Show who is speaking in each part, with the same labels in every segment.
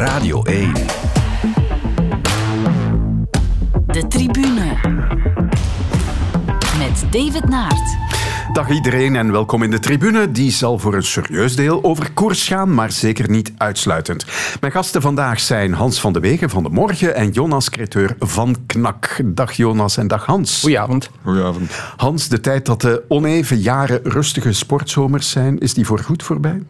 Speaker 1: Radio 1.
Speaker 2: De tribune. Met David Naert.
Speaker 3: Dag iedereen en welkom in de tribune. Die zal voor een serieus deel over koers gaan, maar zeker niet uitsluitend. Mijn gasten vandaag zijn Hans van de Wegen van de Morgen en Jonas Creteur van Knak. Dag Jonas en dag Hans.
Speaker 4: Goedenavond.
Speaker 5: Goedenavond.
Speaker 3: Hans, de tijd dat de oneven jaren rustige sportzomers zijn, is die voorgoed voorbij?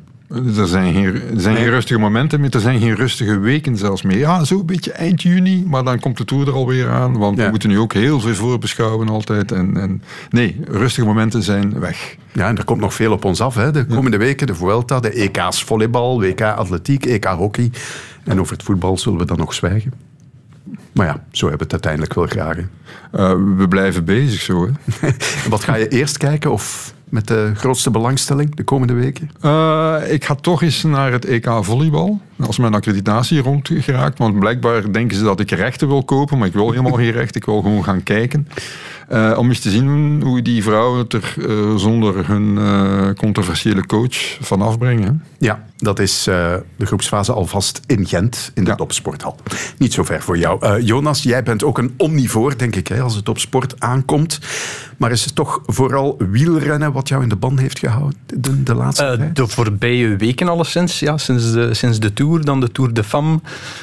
Speaker 5: Er zijn, geen, er zijn geen rustige momenten meer, er zijn geen rustige weken zelfs meer. Ja, zo'n beetje eind juni, maar dan komt de Tour er alweer aan. Want
Speaker 3: Ja.
Speaker 5: we moeten nu ook heel veel voorbeschouwen altijd. En, en, nee, rustige momenten zijn weg.
Speaker 3: Ja, en er komt nog veel op ons af. Hè. De komende weken de Vuelta, de EK's volleybal, WK atletiek, EK hockey. En over het voetbal zullen we dan nog zwijgen. Maar ja, zo hebben we het uiteindelijk wel graag.
Speaker 5: Eh, we blijven bezig zo. Hè.
Speaker 3: Wat ga je eerst kijken of met de grootste belangstelling de komende weken?
Speaker 5: Eh, ik ga toch eens naar het EK volleybal. Als mijn accreditatie rond geraakt. Want blijkbaar denken ze dat ik rechten wil kopen. Maar ik wil helemaal geen recht. Ik wil gewoon gaan kijken. Eh, om eens te zien hoe die vrouwen het er eh, zonder hun eh, controversiële coach van afbrengen.
Speaker 3: Ja, dat is eh, de groepsfase alvast in Gent, in de
Speaker 5: Ja.
Speaker 3: topsporthal. Niet zo ver voor jou. Eh, Jonas, jij bent ook een omnivoor, denk ik, hè, als het op sport aankomt. Maar is het toch vooral wielrennen wat jou in de ban heeft gehouden de, de laatste
Speaker 4: Eh,
Speaker 3: tijd?
Speaker 4: de voorbije weken alleszins, ja, sinds, de, sinds de Tour, dan de Tour de Femme,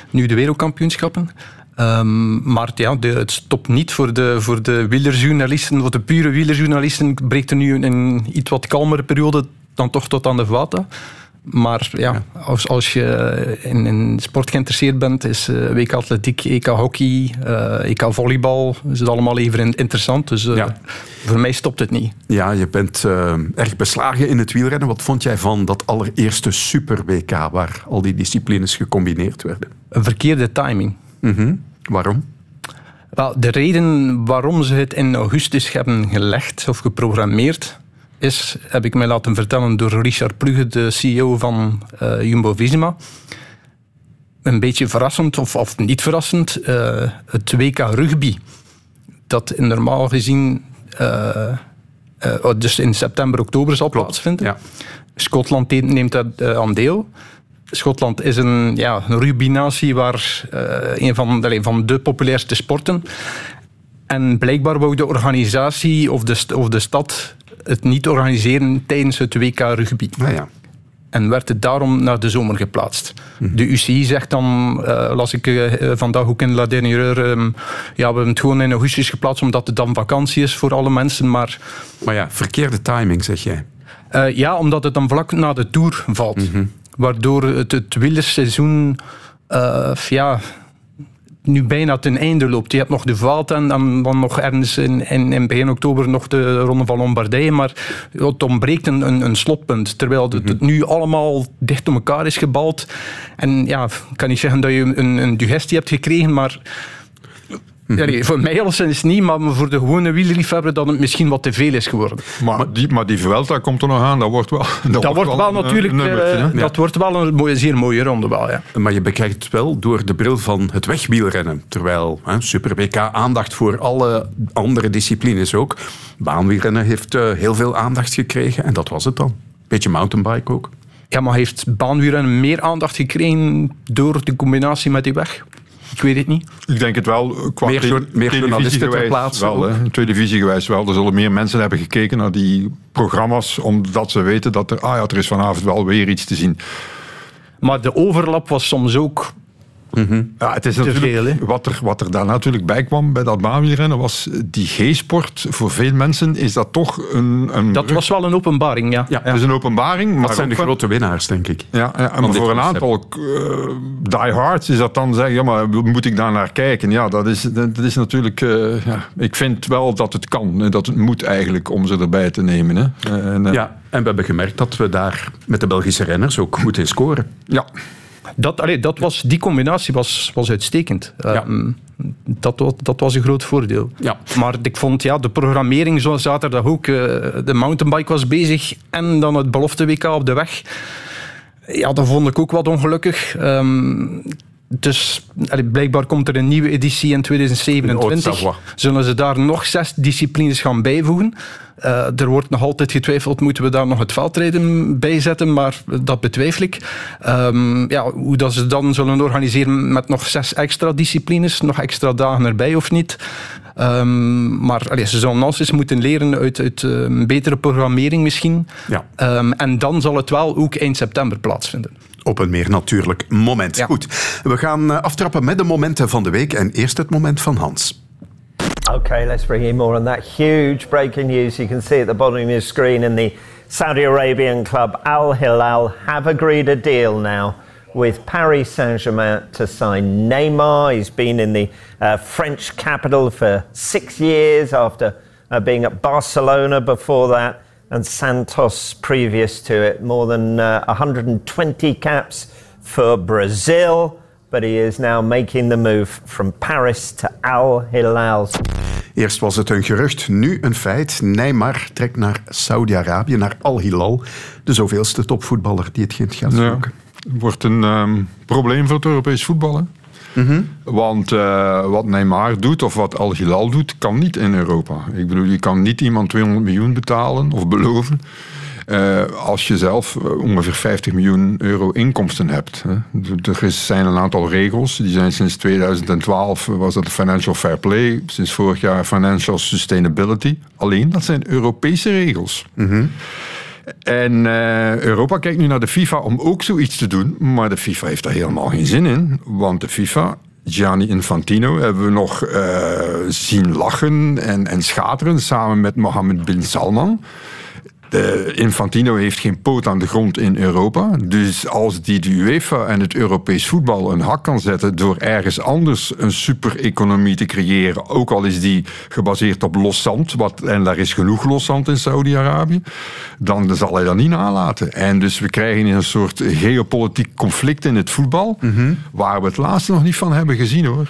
Speaker 4: nu de wereldkampioenschappen. Ehm, maar ja, de, het stopt niet voor de, voor de wielerjournalisten, voor de pure wielerjournalisten breekt er nu een, een iets wat kalmere periode dan toch tot aan de Vuelta. Maar ja, Als, als je in, in sport geïnteresseerd bent, is eh, WK atletiek, EK hockey, eh, EK volleybal, is het allemaal even in- interessant. Dus eh,
Speaker 3: Ja.
Speaker 4: voor mij stopt het niet.
Speaker 3: Ja, je bent erg beslagen in het wielrennen. Wat vond jij van dat allereerste super-WK waar al die disciplines gecombineerd werden?
Speaker 4: Een verkeerde timing.
Speaker 3: Mhm. Waarom?
Speaker 4: Wel, de reden waarom ze het in augustus hebben gelegd of geprogrammeerd, is, heb ik mij laten vertellen door Richard Plugge, de CEO van eh, Jumbo-Visma. Een beetje verrassend, of, of niet verrassend, eh, het WK rugby, dat normaal gezien eh, eh, dus in september, oktober zal plaatsvinden.
Speaker 3: Ja.
Speaker 4: Schotland neemt- daar aan deel. Schotland is een, ja, een rugbynatie waar eh, een van, van de populairste sporten. En blijkbaar wou de organisatie of de, of de stad het niet organiseren tijdens het WK rugby.
Speaker 3: Nou ja.
Speaker 4: En werd het daarom naar de zomer geplaatst. De UCI zegt dan, eh, las ik eh, vandaag ook in La Dernière, ehm, ja, we hebben het gewoon in augustus geplaatst omdat het dan vakantie is voor alle mensen. Maar
Speaker 3: Maar ja, verkeerde timing, zeg jij.
Speaker 4: ja, omdat het dan vlak na de Tour valt. Waardoor het, het wielerseizoen eh, ja, nu bijna ten einde loopt. Je hebt nog de Vuelta en dan, dan nog ergens in, in, in begin oktober nog de Ronde van Lombardije. Maar het ontbreekt een, een, een slotpunt. Terwijl het, het nu allemaal dicht op elkaar is gebald. En ja, ik kan niet zeggen dat je een, een digestie hebt gekregen, maar... Ja, nee, voor mij alleszins niet, maar voor de gewone wielerliefhebber dat het misschien wat te veel is geworden.
Speaker 5: Maar, die, maar die Vuelta komt er nog aan. Dat wordt wel, dat
Speaker 4: Dat wordt wel
Speaker 5: een-
Speaker 4: natuurlijk
Speaker 5: een nummertje,
Speaker 4: eh, dat wordt wel een mooie, zeer mooie ronde. Wel, ja.
Speaker 3: Maar je bekijkt het wel door de bril van het wegwielrennen. Terwijl hè, Super WK aandacht voor alle andere disciplines ook. Baanwielrennen heeft eh, heel veel aandacht gekregen en dat was het dan. Beetje mountainbike ook.
Speaker 4: ja, maar heeft baanwielrennen meer aandacht gekregen door de combinatie met die weg? Ik weet het niet.
Speaker 5: Ik denk het wel. eh, Qua
Speaker 3: Meer jour- meer journalisten ter plaatse
Speaker 5: Wel,
Speaker 3: ook.
Speaker 5: hè. Televisiegewijs wel. Er zullen meer mensen hebben gekeken naar die programma's, omdat ze weten dat er, ah ja, er is vanavond wel weer iets te zien.
Speaker 4: Maar de overlap was soms ook...
Speaker 5: Ja, het is
Speaker 4: veel,
Speaker 5: natuurlijk, wat, er, wat er daar natuurlijk bij kwam bij dat baanwielrennen, was die G-sport. Voor veel mensen is dat toch een... een
Speaker 4: Dat was wel een openbaring, ja.
Speaker 3: Ja,
Speaker 5: Het is een openbaring, maar
Speaker 3: Dat zijn de grote winnaars, denk ik.
Speaker 5: Ja, ja en voor een aantal eh diehards is dat dan zeggen, ja, maar moet ik daar naar kijken? Ja, dat is, dat is natuurlijk... eh, ja, ik vind wel dat het kan, en dat het moet eigenlijk om ze erbij te nemen. Hè. En, eh,
Speaker 3: Ja, en we hebben gemerkt dat we daar met de Belgische renners ook goed in scoren.
Speaker 5: ja.
Speaker 4: Dat, allee, dat was, die combinatie was, was uitstekend.
Speaker 3: Ja.
Speaker 4: Ehm, dat, dat was een groot voordeel.
Speaker 3: Ja.
Speaker 4: Maar ik vond ja, de programmering zoals zaterdag ook. eh, de mountainbike was bezig en dan het belofte WK op de weg. Ja, dat vond ik ook wat ongelukkig. Ehm, dus allee, blijkbaar komt er een nieuwe editie in 2027.
Speaker 3: Haute-Savoie.
Speaker 4: Zullen ze daar nog zes disciplines gaan bijvoegen? Eh, er wordt nog altijd getwijfeld, moeten we daar nog het veldrijden bij zetten? Maar dat betwijfel ik. Ehm, ja, hoe dat ze dan zullen organiseren met nog zes extra disciplines, nog extra dagen erbij of niet? Ehm, maar allee, ze zullen alles eens moeten leren uit, uit eh, een betere programmering misschien.
Speaker 3: Ja.
Speaker 4: Ehm, en dan zal het wel ook eind september plaatsvinden.
Speaker 3: Op een meer natuurlijk moment.
Speaker 4: Ja.
Speaker 3: Goed, we gaan eh, aftrappen met de momenten van de week. En eerst het moment van Hans.
Speaker 1: Okay, let's bring in more on that huge breaking news you can see at the bottom of your screen. In the Saudi Arabian club Al Hilal have agreed a deal now with Paris Saint Germain to sign Neymar. He's been in the uh, French capital for six years after uh, being at Barcelona before that and Santos previous to it. More than uh, 120 caps for Brazil. But he is now making the move from Paris to Al Hilal.
Speaker 3: Eerst was het een gerucht, nu een feit. Neymar trekt naar Saudi-Arabië, naar Al Hilal. De zoveelste topvoetballer die het Gent gaat
Speaker 5: Ja.
Speaker 3: zoeken.
Speaker 5: wordt een ehm, probleem voor het Europees Hè? Want eh, wat Neymar doet of wat Al Hilal doet, kan niet in Europa. Ik bedoel, je kan niet iemand 200 miljoen betalen of beloven. eh, als je zelf eh, ongeveer 50 miljoen euro inkomsten hebt. Er zijn een aantal regels. Die zijn sinds 2012 was dat de Financial Fair Play. Sinds vorig jaar Financial Sustainability. Alleen dat zijn Europese regels. En eh, Europa kijkt nu naar de FIFA om ook zoiets te doen. Maar de FIFA heeft daar helemaal geen zin in. Want de FIFA, Gianni Infantino, hebben we nog eh, zien lachen en, en schateren samen met Mohammed bin Salman. De Infantino heeft geen poot aan de grond in Europa. Dus als die de UEFA en het Europees voetbal een hak kan zetten door ergens anders een supereconomie te creëren, ook al is die gebaseerd op los zand, wat, en daar is genoeg los zand in Saudi-Arabië, dan zal hij dat niet nalaten. En dus we krijgen een soort geopolitiek conflict in het voetbal, waar we het laatste nog niet van hebben gezien hoor.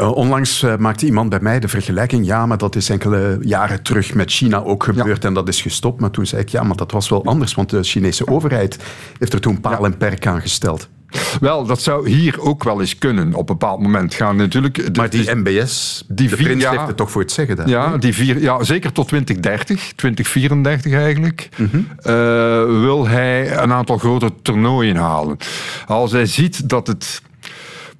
Speaker 3: Eh, onlangs eh, maakte iemand bij mij de vergelijking. Ja, maar dat is enkele jaren terug met China ook gebeurd en dat is gestopt. Maar toen zei ik, ja, maar dat was wel anders, want de Chinese overheid heeft er toen paal en perk aan gesteld.
Speaker 5: Wel, dat zou hier ook wel eens kunnen. Op een bebepaald moment gaan natuurlijk.
Speaker 3: Maar die MBS,
Speaker 5: Die
Speaker 3: de
Speaker 5: vier
Speaker 3: heeft het toch voor het zeggen daar.
Speaker 5: Ja, die vier, ja, zeker tot 2030, 2034 eigenlijk, eh, wil hij een aantal grote toernooien halen. Als hij ziet dat het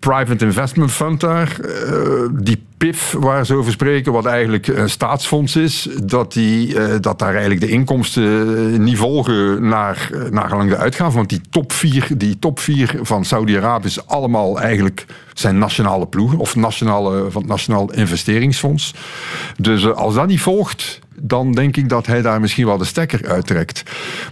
Speaker 5: Private Investment Fund daar, eh, die PIF waar ze over spreken, wat eigenlijk een staatsfonds is, dat, die, eh, dat daar eigenlijk de inkomsten eh, niet volgen naar, naar gelang de uitgaven. Want die top vier, die top vier van Saudi-Arabië is allemaal eigenlijk zijn nationale ploegen of nationale, van het Nationaal Investeringsfonds. Dus als dat niet volgt, dan denk ik dat hij daar misschien wel de stekker uittrekt.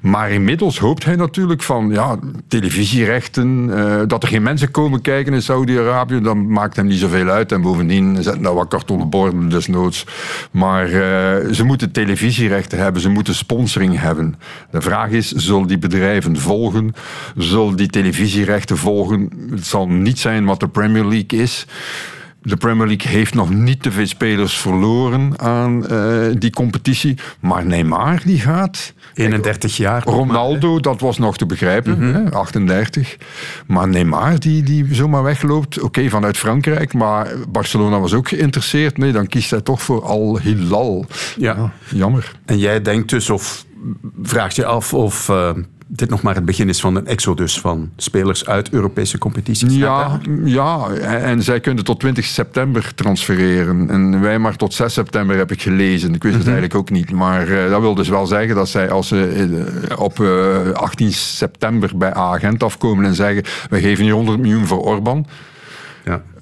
Speaker 5: Maar inmiddels hoopt hij natuurlijk van ja, televisierechten, eh, dat er geen mensen komen kijken in Saudi-Arabië, dan maakt hem niet zoveel uit. En bovendien zetten daar wat kartonnen borden desnoods. Maar eh, ze moeten televisierechten hebben, ze moeten sponsoring hebben. De vraag is, zullen die bedrijven volgen? Zullen die televisierechten volgen? Het zal niet zijn wat de Premier League is. De Premier League heeft nog niet te veel spelers verloren aan eh, die competitie. Maar Neymar die gaat.
Speaker 3: 31 jaar. maar,
Speaker 5: Ronaldo, dat was nog te begrijpen, hè, 38. Maar Neymar, die, die zomaar wegloopt, oké, vanuit Frankrijk, maar Barcelona was ook geïnteresseerd. Nee, dan kiest hij toch voor Al Hilal.
Speaker 3: Ja.
Speaker 5: Jammer.
Speaker 3: En jij denkt dus, of vraagt je af of eh, dit nog maar het begin is van een exodus van spelers uit Europese competities?
Speaker 5: Ja, ja, en zij kunnen tot 20 september transfereren. En wij maar tot 6 september heb ik gelezen. Ik wist het eigenlijk ook niet. Maar eh, dat wil dus wel zeggen dat zij als ze eh, op eh, 18 september bij A-agent afkomen en zeggen we geven hier 100 miljoen voor Orban.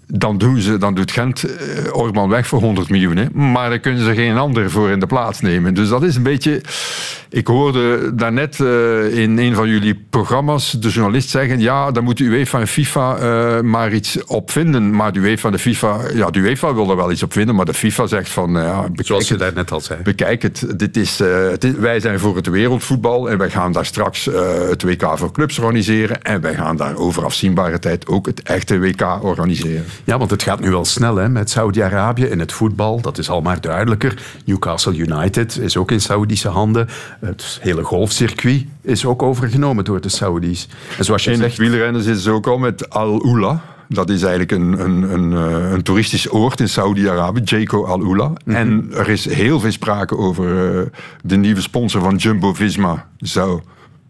Speaker 5: Dan, doen ze, dan doet Gent eh, Orban weg voor 100 miljoen. Hè. Maar dan kunnen ze geen ander voor in de plaats nemen. Dus dat is een beetje... Ik hoorde daarnet eh in een van jullie programma's de journalist zeggen... ja, dan moet de UEFA en FIFA eh, maar iets op vinden. Maar de UEFA en de FIFA... Ja, de UEFA wil er wel iets op vinden, maar de FIFA zegt van... ja, bekijk
Speaker 3: Zoals je
Speaker 5: het.
Speaker 3: daar net al zei.
Speaker 5: Bekijk het, dit is, wij zijn voor het wereldvoetbal en wij gaan daar straks het WK voor clubs organiseren en wij gaan daar over afzienbare tijd ook het echte WK organiseren.
Speaker 3: Ja, want het gaat nu wel snel hè, met Saudi-Arabië in het voetbal. Dat is al maar duidelijker. Newcastle United is ook in Saoedische handen. Het hele golfcircuit is ook overgenomen door de Saudis. En zoals je
Speaker 5: In het
Speaker 3: zegt,
Speaker 5: wielrennen zitten ze ook al met Al-Ula. Dat is eigenlijk een, een, een, eh, een toeristisch oord in Saudi-Arabië, Jayco Al Ula. En er is heel veel sprake over eh, de nieuwe sponsor van Jumbo Visma. Zou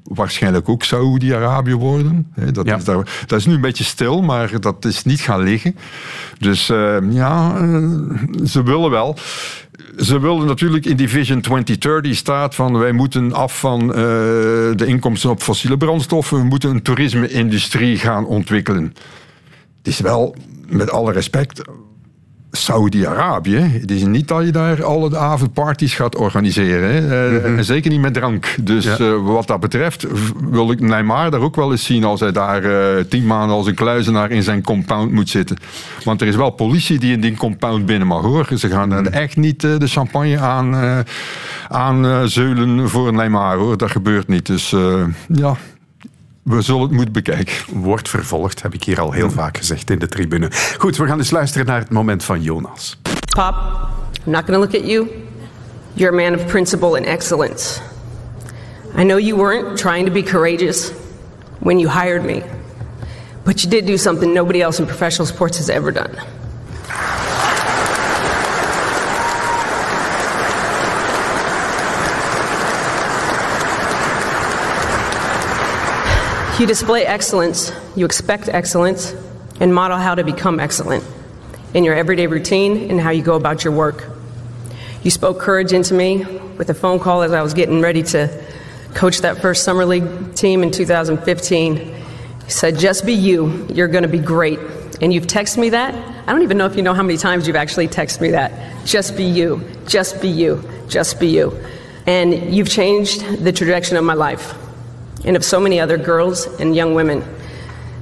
Speaker 5: waarschijnlijk ook Saudi-Arabië worden. Dat,
Speaker 3: Ja.
Speaker 5: is daar, dat is nu een beetje stil, maar dat is niet gaan liggen. Dus eh, ja, eh, ze willen wel. Ze willen natuurlijk in die Vision 2030 staat van wij moeten af van eh, de inkomsten op fossiele brandstoffen. We moeten een toerisme-industrie gaan ontwikkelen. Het is wel, met alle respect, Saudi-Arabië. Het is niet dat je daar alle avondparties gaat organiseren. Hè. Eh, En zeker niet met drank. Dus
Speaker 3: Ja.
Speaker 5: eh, wat dat betreft wil ik Neymar daar ook wel eens zien als hij daar eh, tien maanden als een kluizenaar in zijn compound moet zitten. Want er is wel politie die in die compound binnen mag hoor. Ze gaan er echt niet de champagne aan, aan zeulen voor Neymar hoor. Dat gebeurt niet. Dus ja, we zullen het moeten bekijken.
Speaker 3: Wordt vervolgd, heb ik hier al heel vaak gezegd in de tribune. Goed, we gaan eens luisteren naar het moment van Jonas.
Speaker 6: Pop, I'm not to look at you. You're a man of principle and excellence. I know you weren't trying to be courageous when you hired me, but you did do something nobody else in professional sports has ever done. You display excellence, you expect excellence, and model how to become excellent in your everyday routine and how you go about your work. You spoke courage into me with a phone call as I was getting ready to coach that first Summer League team in 2015. You said, Just be you, you're going to be great. And you've texted me that. I don't even know if you know how many times you've actually texted me that. Just be you, just be you, just be you. And you've changed the trajectory of my life and of so many other girls and young women.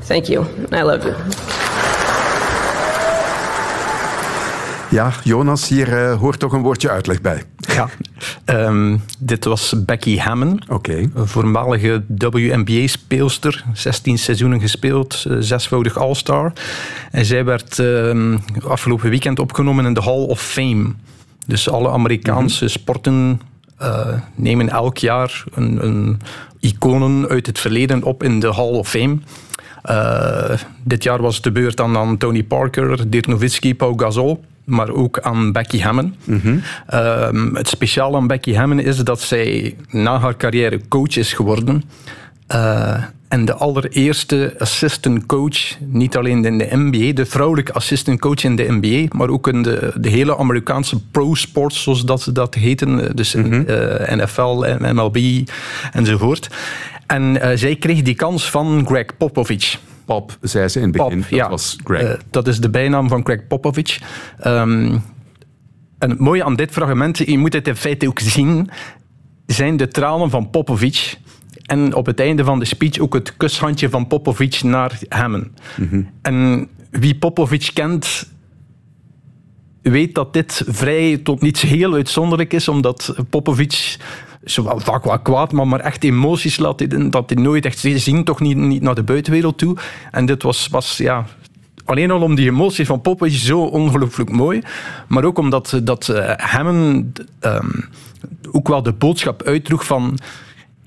Speaker 6: Thank you. I love you.
Speaker 3: Ja, Jonas, hier eh, hoort toch een woordje uitleg bij.
Speaker 4: Ja. Ehm, dit was Becky Hammon.
Speaker 3: Oké.
Speaker 4: Een voormalige WNBA-speelster, 16 seizoenen gespeeld, eh, zesvoudig All-Star. En zij werd ehm, afgelopen weekend opgenomen in de Hall of Fame. Dus alle Amerikaanse sporten eh, nemen elk jaar een, een iconen uit het verleden op in de Hall of Fame. Eh, dit jaar was het de beurt aan, aan Tony Parker, Dirk Nowitzki, Pau Gasol, maar ook aan Becky Hammon. Ehm, het speciaal aan Becky Hammon is dat zij na haar carrière coach is geworden. Eh, en de allereerste assistant coach, niet alleen in de NBA, de vrouwelijke assistant coach in de NBA, maar ook in de, de hele Amerikaanse pro sports, zoals dat ze dat heten. Dus in, eh, NFL, MLB enzovoort. En eh, zij kreeg die kans van Greg Popovich.
Speaker 3: Pop, zei ze in het begin.
Speaker 4: Pop,
Speaker 3: dat
Speaker 4: ja.
Speaker 3: was Greg.
Speaker 4: Eh, dat is de bijnaam van Greg Popovich. Ehm, en het mooie aan dit fragment, je moet het in feite ook zien, zijn de tranen van Popovich. En op het einde van de speech ook het kushandje van Popovich naar Hammond. En wie Popovich kent, weet dat dit vrij tot niets heel uitzonderlijk is, omdat Popovic zowel vaak wat kwaad, maar, maar echt emoties laat dat hij nooit echt zien, toch niet, niet naar de buitenwereld toe. En dit was, was ja, alleen al om die emoties van Popovic zo ongelooflijk mooi, maar ook omdat dat, eh, Hammond ehm, ook wel de boodschap uitdroeg van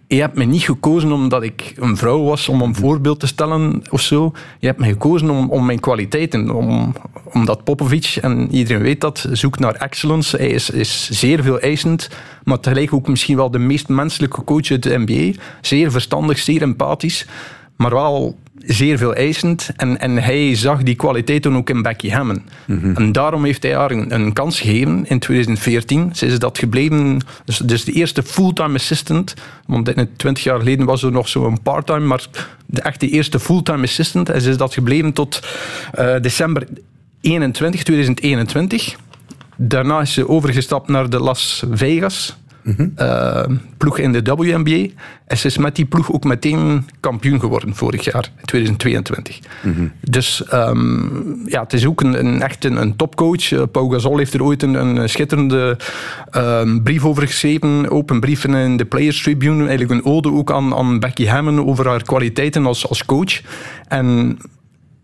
Speaker 4: je hebt me niet gekozen omdat ik een vrouw was om een voorbeeld te stellen of zo. Je hebt me gekozen om, om mijn kwaliteiten. Om, omdat Popovic, en iedereen weet dat, zoekt naar excellence. Hij is, is zeer veel eisend, maar tegelijk ook misschien wel de meest menselijke coach uit de NBA. Zeer verstandig, zeer empathisch, maar wel zeer veel eisend. En, en hij zag die kwaliteiten ook in Becky Hammon. En daarom heeft hij haar een, een kans gegeven in 2014. Ze is dat gebleven, dus, dus de eerste fulltime assistant. Want in- 20 jaar geleden was er nog zo'n parttime, maar de echte eerste fulltime assistant. En ze is dat gebleven tot eh, december 21, 2021. Daarna is ze overgestapt naar de Las Vegas. Eh, ploeg in de WNBA. En ze is met die ploeg ook meteen kampioen geworden vorig jaar, in 2022. Dus ehm, ja, het is ook een, een echt een, topcoach. Eh, Pau Gasol heeft er ooit een, schitterende ehm, brief over geschreven. Open brief in de Players Tribune. Eigenlijk een ode ook aan, aan Becky Hammon over haar kwaliteiten als, als coach. En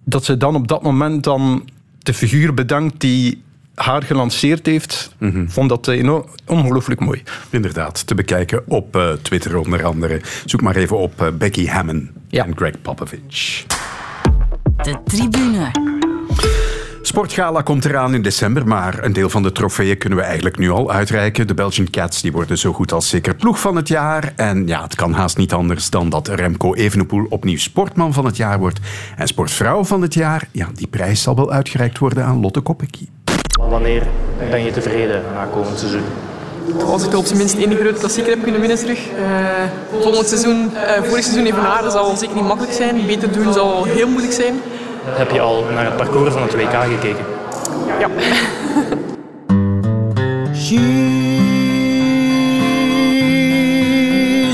Speaker 4: dat ze dan op dat moment dan de figuur bedankt die haar gelanceerd heeft, vond dat eh, enorm- ongelooflijk mooi.
Speaker 3: Inderdaad, te bekijken op eh, Twitter onder andere. Zoek maar even op eh, Becky Hammon
Speaker 4: Ja.
Speaker 3: en Greg Popovich.
Speaker 2: De tribune.
Speaker 3: Sportgala komt eraan in december, maar een deel van de trofeeën kunnen we eigenlijk nu al uitreiken. De Belgian Cats die worden zo goed als zeker ploeg van het jaar. En ja, het kan haast niet anders dan dat Remco Evenepoel opnieuw sportman van het jaar wordt. En sportvrouw van het jaar, ja, die prijs zal wel uitgereikt worden aan Lotte Kopecky.
Speaker 7: Wanneer ben je tevreden na komend seizoen?
Speaker 8: Als ik er op zijn minst één grote klassieker heb kunnen winnen terug. Uh, volgend seizoen, uh, vorig seizoen even naar, zal zeker niet makkelijk zijn. Beter doen zal heel moeilijk zijn.
Speaker 7: Heb je al naar het parcours van het WK gekeken?
Speaker 8: Ja.
Speaker 9: She's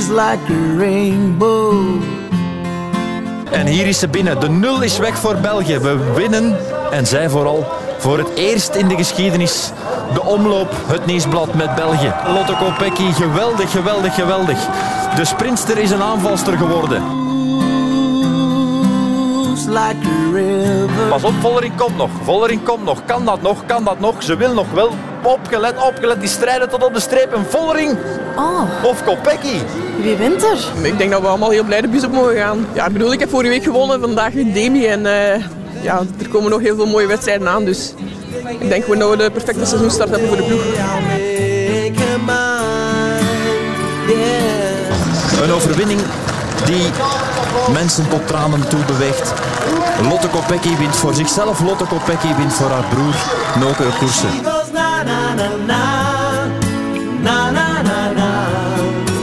Speaker 9: like a rainbow.
Speaker 10: En hier is ze binnen. De nul is weg voor België. We winnen en zij vooral voor het eerst in de geschiedenis de omloop, het nieuwsblad met België. Lotte Kopecky, geweldig, geweldig, geweldig. De sprintster is een aanvalster geworden. Pas op, Vollering komt nog. Vollering komt nog. Kan dat nog? Kan dat nog? Ze wil nog wel. Opgelet, opgelet. Die strijden tot op de streep. En Vollering
Speaker 11: oh.
Speaker 10: of Kopecky.
Speaker 11: Wie wint er?
Speaker 8: Ik denk dat we allemaal heel blij de bus op mogen gaan. Ja, ik bedoel, ik heb vorige week gewonnen. Vandaag in Demi. En uh, ja, er komen nog heel veel mooie wedstrijden aan. Dus ik denk gewoon dat we de perfecte seizoenstart hebben voor de ploeg.
Speaker 10: Een overwinning die mensen tot tranen toe beweegt. Lotte Kopecky wint voor zichzelf, Lotte Kopecky wint voor haar broer Noke Koersen.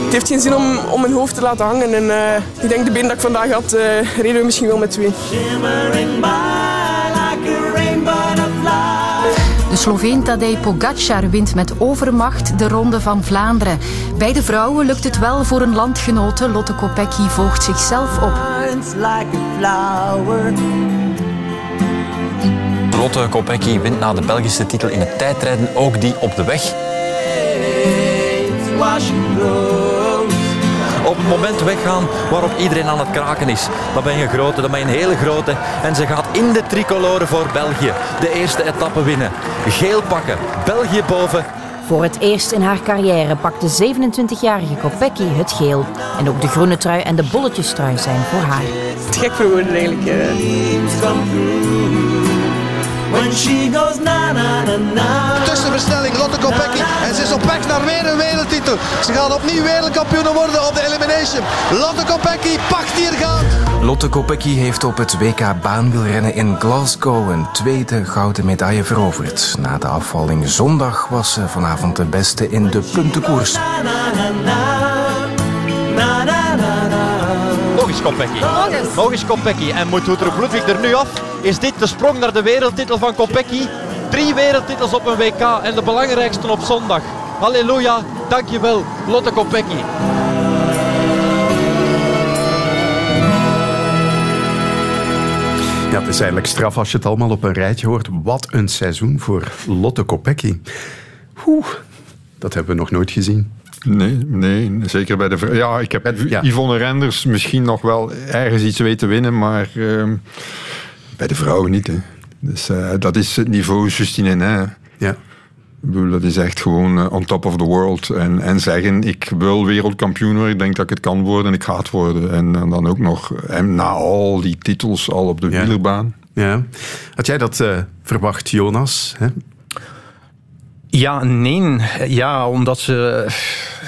Speaker 8: Het heeft geen zin om, om mijn hoofd te laten hangen en uh, ik denk de been dat ik vandaag had, uh, reden we misschien wel met twee.
Speaker 12: De Sloveen Tadej Pogacar wint met overmacht de Ronde van Vlaanderen. Bij de vrouwen lukt het wel voor een landgenote. Lotte Kopecky volgt zichzelf op.
Speaker 10: Lotte Kopecky wint na de Belgische titel in het tijdrijden ook die op de weg. Op het moment weggaan waarop iedereen aan het kraken is. Dan ben je een grote, dan ben je een hele grote. En ze gaat in de tricolore voor België. De eerste etappe winnen. Geel pakken. België boven.
Speaker 12: Voor het eerst in haar carrière pakt de 27-jarige Kopecky het geel. En ook de groene trui en de bolletjestrui zijn voor haar.
Speaker 8: Het gek voor woorden eigenlijk. Uh.
Speaker 13: Tussenversnelling Lotte Kopecky. En ze is op weg naar weer een wereldtitel. Ze gaan opnieuw wereldkampioen worden op de elimination. Lotte Kopecky pakt hier goud.
Speaker 14: Lotte Kopecky heeft op het WK baanwielrennen in Glasgow een tweede gouden medaille veroverd. Na de afvalling zondag was ze vanavond de beste in de puntenkoers.
Speaker 10: Nog eens Kopecky. Nog eens Kopecky. En moet Hoeter Bloedwig er nu af? Is dit de sprong naar de wereldtitel van Kopecky? Drie wereldtitels op een WK en de belangrijkste op zondag. Halleluja, dankjewel Lotte Kopecky.
Speaker 3: Ja, het is eigenlijk straf als je het allemaal op een rijtje hoort. Wat een seizoen voor Lotte Kopecky. Oeh, dat hebben we nog nooit gezien.
Speaker 5: Nee, nee, zeker bij de Ja, ik heb ja. Yvonne Renders misschien nog wel ergens iets weten winnen, maar uh, bij de vrouwen niet. Hè. Dus uh, dat is het niveau Justine Henin.
Speaker 3: Ja.
Speaker 5: Ik bedoel, dat is echt gewoon uh, on top of the world. En, en zeggen, ik wil wereldkampioen worden, ik denk dat ik het kan worden en ik ga het worden. En, en dan ook nog, en na al die titels al op de
Speaker 3: ja.
Speaker 5: wielerbaan.
Speaker 3: Ja. Had jij dat uh, verwacht, Jonas? Hè?
Speaker 4: Ja, nee. Ja, omdat ze,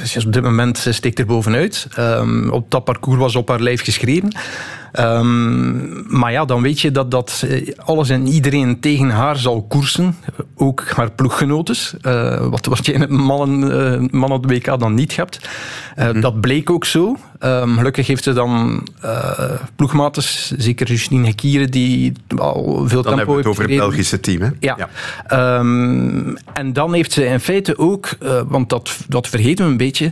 Speaker 4: ze op dit moment steekt er bovenuit. Um, op dat parcours was op haar lijf geschreven. Um, maar ja, dan weet je dat, dat alles en iedereen tegen haar zal koersen. Ook haar ploeggenotes. Uh, wat, wat je in het mannen, uh, mannen op de WK dan niet hebt. Uh, mm-hmm. Dat bleek ook zo. Um, gelukkig heeft ze dan ploegmates, zeker Justine Hekieren, die al veel
Speaker 3: dan
Speaker 4: tempo
Speaker 3: heeft Dan hebben we het over het Belgische team, hè?
Speaker 4: Ja. ja. Um, en dan heeft ze in feite ook, want dat, dat vergeten we een beetje,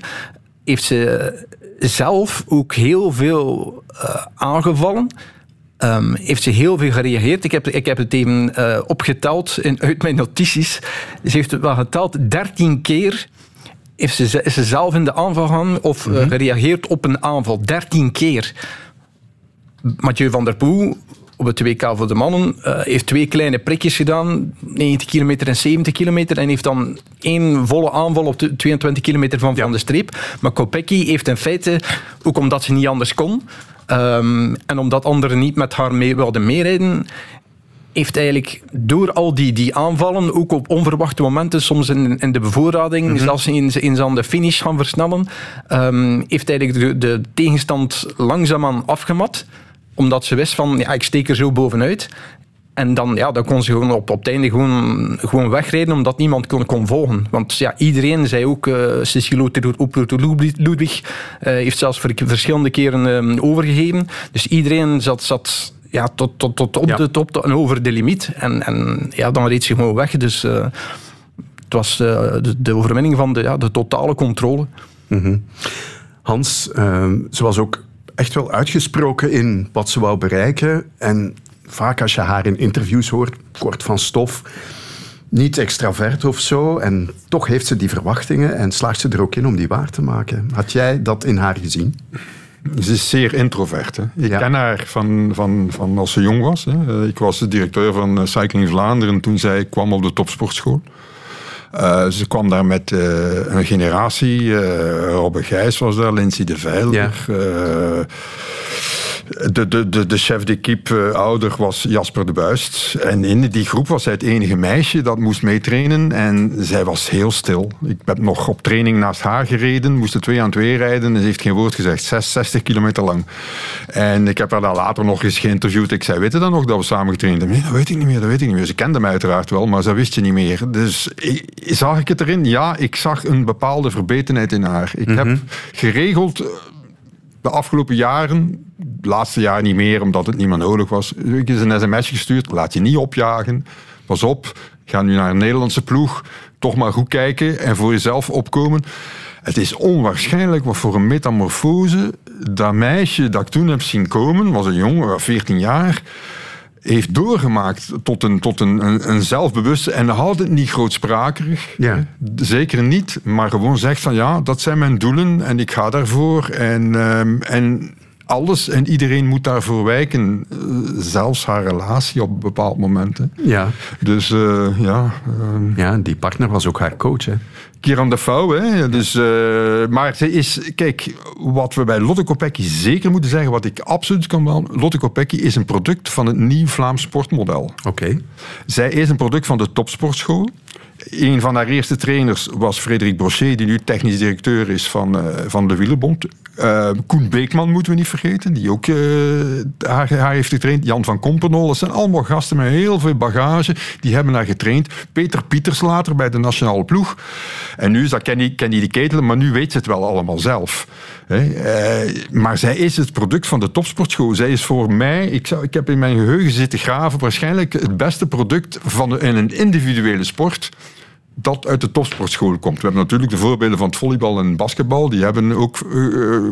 Speaker 4: heeft ze zelf ook heel veel uh, aangevallen. Um, heeft ze heel veel gereageerd. Ik heb, ik heb het even uh, opgeteld in, uit mijn notities. Ze heeft het wel geteld. 13 keer heeft ze, is ze zelf in de aanval gaan of mm -hmm. uh, gereageerd op een aanval. 13 keer. Mathieu van der Poel op het WK voor de mannen uh, heeft twee kleine prikjes gedaan, 90 kilometer en 70 kilometer, en heeft dan één volle aanval op de 22 kilometer van Van de Streep. Maar Kopecky heeft in feite, ook omdat ze niet anders kon, Ehm, en omdat anderen niet met haar mee wilden meerijden, heeft eigenlijk door al die, die aanvallen, ook op onverwachte momenten, soms in, in de bevoorrading,
Speaker 3: Mhm.
Speaker 4: zelfs in, in aan de finish gaan versnellen, ehm, heeft eigenlijk de, de tegenstand langzaamaan afgemat. Omdat ze wist van, ja, ik steek er zo bovenuit. En dan, ja, dan kon ze gewoon op, op het einde gewoon, gewoon wegrijden, omdat niemand kon, kon volgen. Want ja, iedereen zei ook, uh, Cecilo Ludwig uh, heeft zelfs ver, verschillende keren uh, overgegeven. Dus iedereen zat, zat ja, tot, tot, tot op ja. de top en over de limiet. En, en ja, dan reed ze gewoon weg. Dus uh, het was de, de, overwinning van de, ja, de totale controle.
Speaker 3: Mm -hmm. Hans, uh, ze was ook echt wel uitgesproken in wat ze wou bereiken. En vaak als je haar in interviews hoort, kort van stof, niet extravert of zo. En toch heeft ze die verwachtingen en slaagt ze er ook in om die waar te maken. Had jij dat in haar gezien?
Speaker 5: Ze is zeer introvert. Hè. Ik ja. ken haar van, van, van als ze jong was. Hè. Ik was de directeur van Cycling Vlaanderen toen zij kwam op de topsportschool. Uh, ze kwam daar met uh, een generatie. Uh, Robbe Gijs was daar, Lindsay de Veiler. Ja. De, de, de, de chef d'équipe ouder was Jasper de Buist. En in die groep was zij het enige meisje dat moest meetrainen. En zij was heel stil. Ik heb nog op training naast haar gereden. Moesten twee aan twee rijden. En ze heeft geen woord gezegd. 6, 60 kilometer lang. En ik heb haar dan later nog eens geïnterviewd. Ik zei, weet je dan nog dat we samen getraind hebben? Nee, dat weet ik niet meer. Dat weet ik niet meer. Ze kende mij uiteraard wel, maar ze wist je niet meer. Dus zag ik het erin? Ja, ik zag een bepaalde verbetenheid in haar. Ik mm -hmm. heb geregeld de afgelopen jaren, laatste jaar niet meer, omdat het niet meer nodig was, ik is een sms gestuurd. Laat je niet opjagen. Pas op, ga nu naar een Nederlandse ploeg. Toch maar goed kijken en voor jezelf opkomen. Het is onwaarschijnlijk wat voor een metamorfose dat meisje dat ik toen heb zien komen, was een jongen, 14 jaar, heeft doorgemaakt tot een, tot een, een, een zelfbewuste en altijd niet grootsprakerig.
Speaker 3: Ja.
Speaker 5: Zeker niet, maar gewoon zegt van ja, dat zijn mijn doelen en ik ga daarvoor. En, um, en alles en iedereen moet daarvoor wijken. Uh, zelfs haar relatie op bepaald momenten.
Speaker 3: Ja.
Speaker 5: Dus uh, ja.
Speaker 3: Uh, ja, die partner was ook haar coach, hè?
Speaker 5: Kieran de Vouw, hè. Dus, uh, maar ze is... Kijk, wat we bij Lotte Kopecky zeker moeten zeggen, wat ik absoluut kan wel... Lotte Kopecky is een product van het nieuw Vlaams sportmodel.
Speaker 3: Oké. Okay.
Speaker 5: Zij is een product van de topsportschool. Een van haar eerste trainers was Frederik Brochet, die nu technisch directeur is van, uh, van de Wielerbond. Uh, Koen Beekman moeten we niet vergeten, die ook uh, haar, heeft getraind. Jan van Kompenol, dat zijn allemaal gasten met heel veel bagage. Die hebben haar getraind. Peter Pieters later bij de nationale ploeg. En nu is dat Kenny, Kenny de Ketelen, maar nu weet ze het wel allemaal zelf. Maar zij is het product van de topsportschool. Zij is voor mij, ik, zou, ik heb in mijn geheugen zitten graven, waarschijnlijk het beste product van in een individuele sport dat uit de topsportschool komt. We hebben natuurlijk de voorbeelden van het volleybal en basketbal. Die hebben ook uh,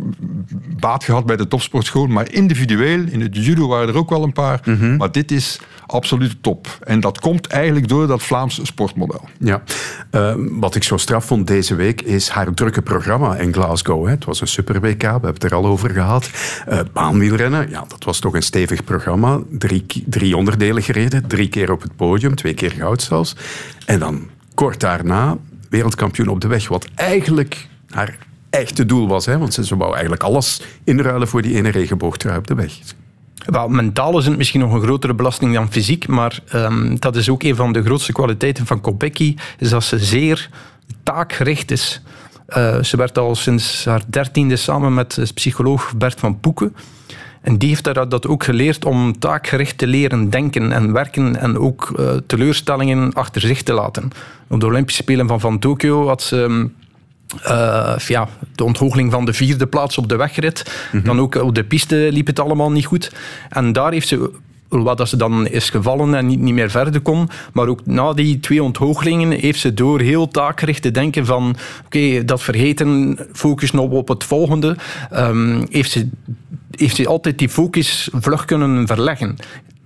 Speaker 5: baat gehad bij de topsportschool. Maar individueel, in het judo waren er ook wel een paar. Mm -hmm. Maar dit is absoluut top. En dat komt eigenlijk door dat Vlaams sportmodel.
Speaker 3: Ja. Uh, wat ik zo straf vond deze week is haar drukke programma in Glasgow. Hè. Het was een super WK, we hebben het er al over gehad. Uh, baanwielrennen, ja, dat was toch een stevig programma. Drie, drie onderdelen gereden, drie keer op het podium, twee keer goud zelfs. En dan kort daarna wereldkampioen op de weg. Wat eigenlijk haar echte doel was. Hè? Want ze wou eigenlijk alles inruilen voor die ene regenboogtrui op de weg.
Speaker 4: Wel, mentaal is het misschien nog een grotere belasting dan fysiek. Maar um, dat is ook een van de grootste kwaliteiten van Kopecky. Is dat ze zeer taakgericht is. Uh, ze werd al sinds haar dertiende samen met psycholoog Bert van Poeken. En die heeft haar dat ook geleerd om taakgericht te leren denken en werken en ook uh, teleurstellingen achter zich te laten. Op de Olympische Spelen van, van Tokio had ze uh, ja, de ontgoocheling van de vierde plaats op de wegrit. Mm -hmm. Dan ook op de piste liep het allemaal niet goed. En daar heeft ze wat ze dan is gevallen en niet, niet meer verder kon. Maar ook na die twee onthooggelingen heeft ze door heel taakgericht te denken van oké, dat vergeten, focussen op, op het volgende, um, heeft, ze, heeft ze altijd die focus vlug kunnen verleggen.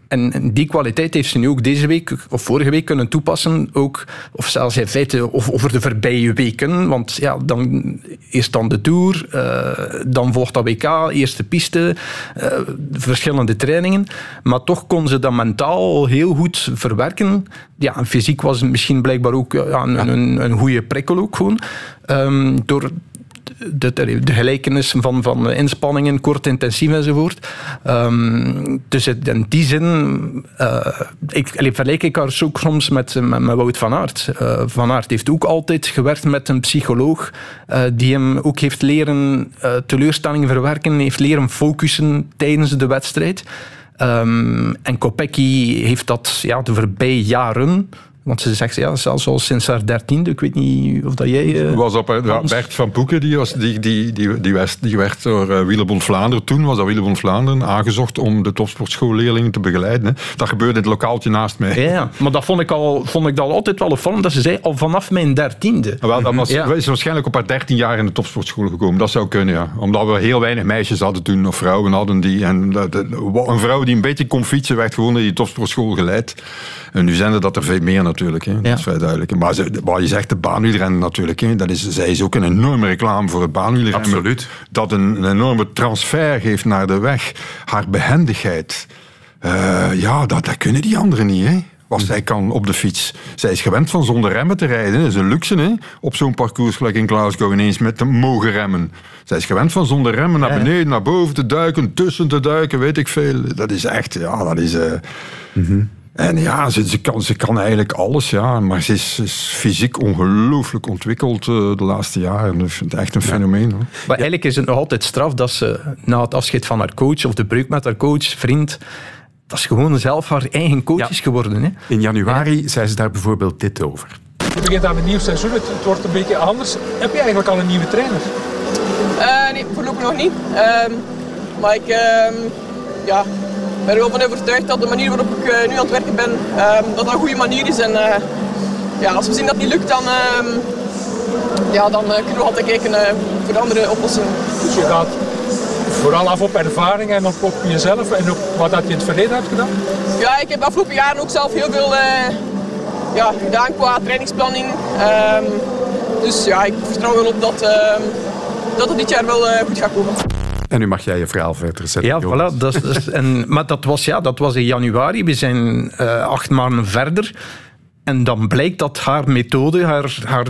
Speaker 4: En die kwaliteit heeft ze nu ook deze week of vorige week kunnen toepassen. Ook, of zelfs in feite of over de voorbije weken. Want ja, dan eerst dan de Tour, uh, dan volgt dat WK, eerste piste, uh, verschillende trainingen. Maar toch kon ze dat mentaal heel goed verwerken. Ja, en fysiek was het misschien blijkbaar ook ja, een, een, een goede prikkel ook gewoon. Um, door de, de, gelijkenis van, van inspanningen, kort, intensief enzovoort. Ehm, dus in die zin, uh, ik, allee, vergelijk ik haar ook soms met, met, Wout van Aert. Uh, van Aert heeft ook altijd gewerkt met een psycholoog uh, die hem ook heeft leren teleurstellingen verwerken, heeft leren focussen tijdens de wedstrijd. Um, en Kopecky heeft dat ja, de voorbije jaren want ze zegt, ja, zelfs al sinds haar dertiende. Ik weet niet of dat jij... Uh,
Speaker 5: was op, ja, Bert van Poeken, die, was, die, die, die, die, werd, die werd door uh, Willebond Vlaanderen, toen was dat Willebond Vlaanderen, aangezocht om de topsportschoolleerlingen te begeleiden. Hè. Dat gebeurde in het lokaaltje naast mij.
Speaker 4: Ja, maar dat vond ik, al, vond ik al altijd wel opvallend, dat ze zei, al vanaf mijn dertiende.
Speaker 5: Wel, dat was, ja. is waarschijnlijk op haar dertien jaar in de topsportschool gekomen. Dat zou kunnen, ja. Omdat we heel weinig meisjes hadden toen, of vrouwen hadden die. En een vrouw die een beetje kon fietsen, werd gewoon in die topsportschool geleid. En nu zijn er dat er veel meer natuurlijk. Hè. Dat is vrij duidelijk. Maar ze, wat je zegt, de baanwielrennen natuurlijk. Hè. Dat is, zij is ook een enorme reclame voor het baanwielrennen.
Speaker 3: Absoluut.
Speaker 5: Dat een, een enorme transfer geeft naar de weg. Haar behendigheid. Uh, ja, dat, dat kunnen die anderen niet. Hè wat zij kan op de fiets. Zij is gewend van zonder remmen te rijden. Dat is een luxe, hè? Op zo'n parcours gelijk in Glasgow ineens met te mogen remmen. Zij is gewend van zonder remmen naar beneden, naar boven te duiken, tussen te duiken, weet ik veel. Dat is echt, ja, dat is... Uh, mm -hmm. En ja, ze, ze, kan, ze kan eigenlijk alles, ja. Maar ze is, is fysiek ongelooflijk ontwikkeld uh, de laatste jaren. Ik vind het echt een fenomeen. Hoor.
Speaker 4: Maar eigenlijk is het nog altijd straf dat ze na het afscheid van haar coach of de breuk met haar coach, vriend, dat is gewoon zelf haar eigen coach ja. is geworden. Hè.
Speaker 3: In januari ja. zei ze daar bijvoorbeeld dit over.
Speaker 11: Je begint aan een nieuw seizoen, het, het, wordt een beetje anders. Heb je eigenlijk al een nieuwe trainer?
Speaker 8: Uh, nee, voorlopig nog niet. Uh, maar ik, uh, ja, ben er wel van overtuigd dat de manier waarop ik uh, nu aan het werken ben, uh, dat dat een goede manier is. En uh, ja, als we zien dat het niet lukt, dan, ehm, ja, dan kunnen we altijd kijken voor andere oplossingen.
Speaker 11: Dus je gaat vooral af op ervaring en op, op jezelf en op wat dat je in het verleden hebt gedaan?
Speaker 8: Ja, ik heb de afgelopen jaren ook zelf heel veel ja, gedaan qua trainingsplanning. Ehm, dus ja, ik vertrouw wel op dat, ehm, dat het dit jaar wel goed gaat komen.
Speaker 3: En nu mag jij je verhaal verder zetten.
Speaker 4: Ja, voilà. Dat is, en, maar dat was, ja, dat was in januari. We zijn uh, acht maanden verder. En dan blijkt dat haar methode, haar, haar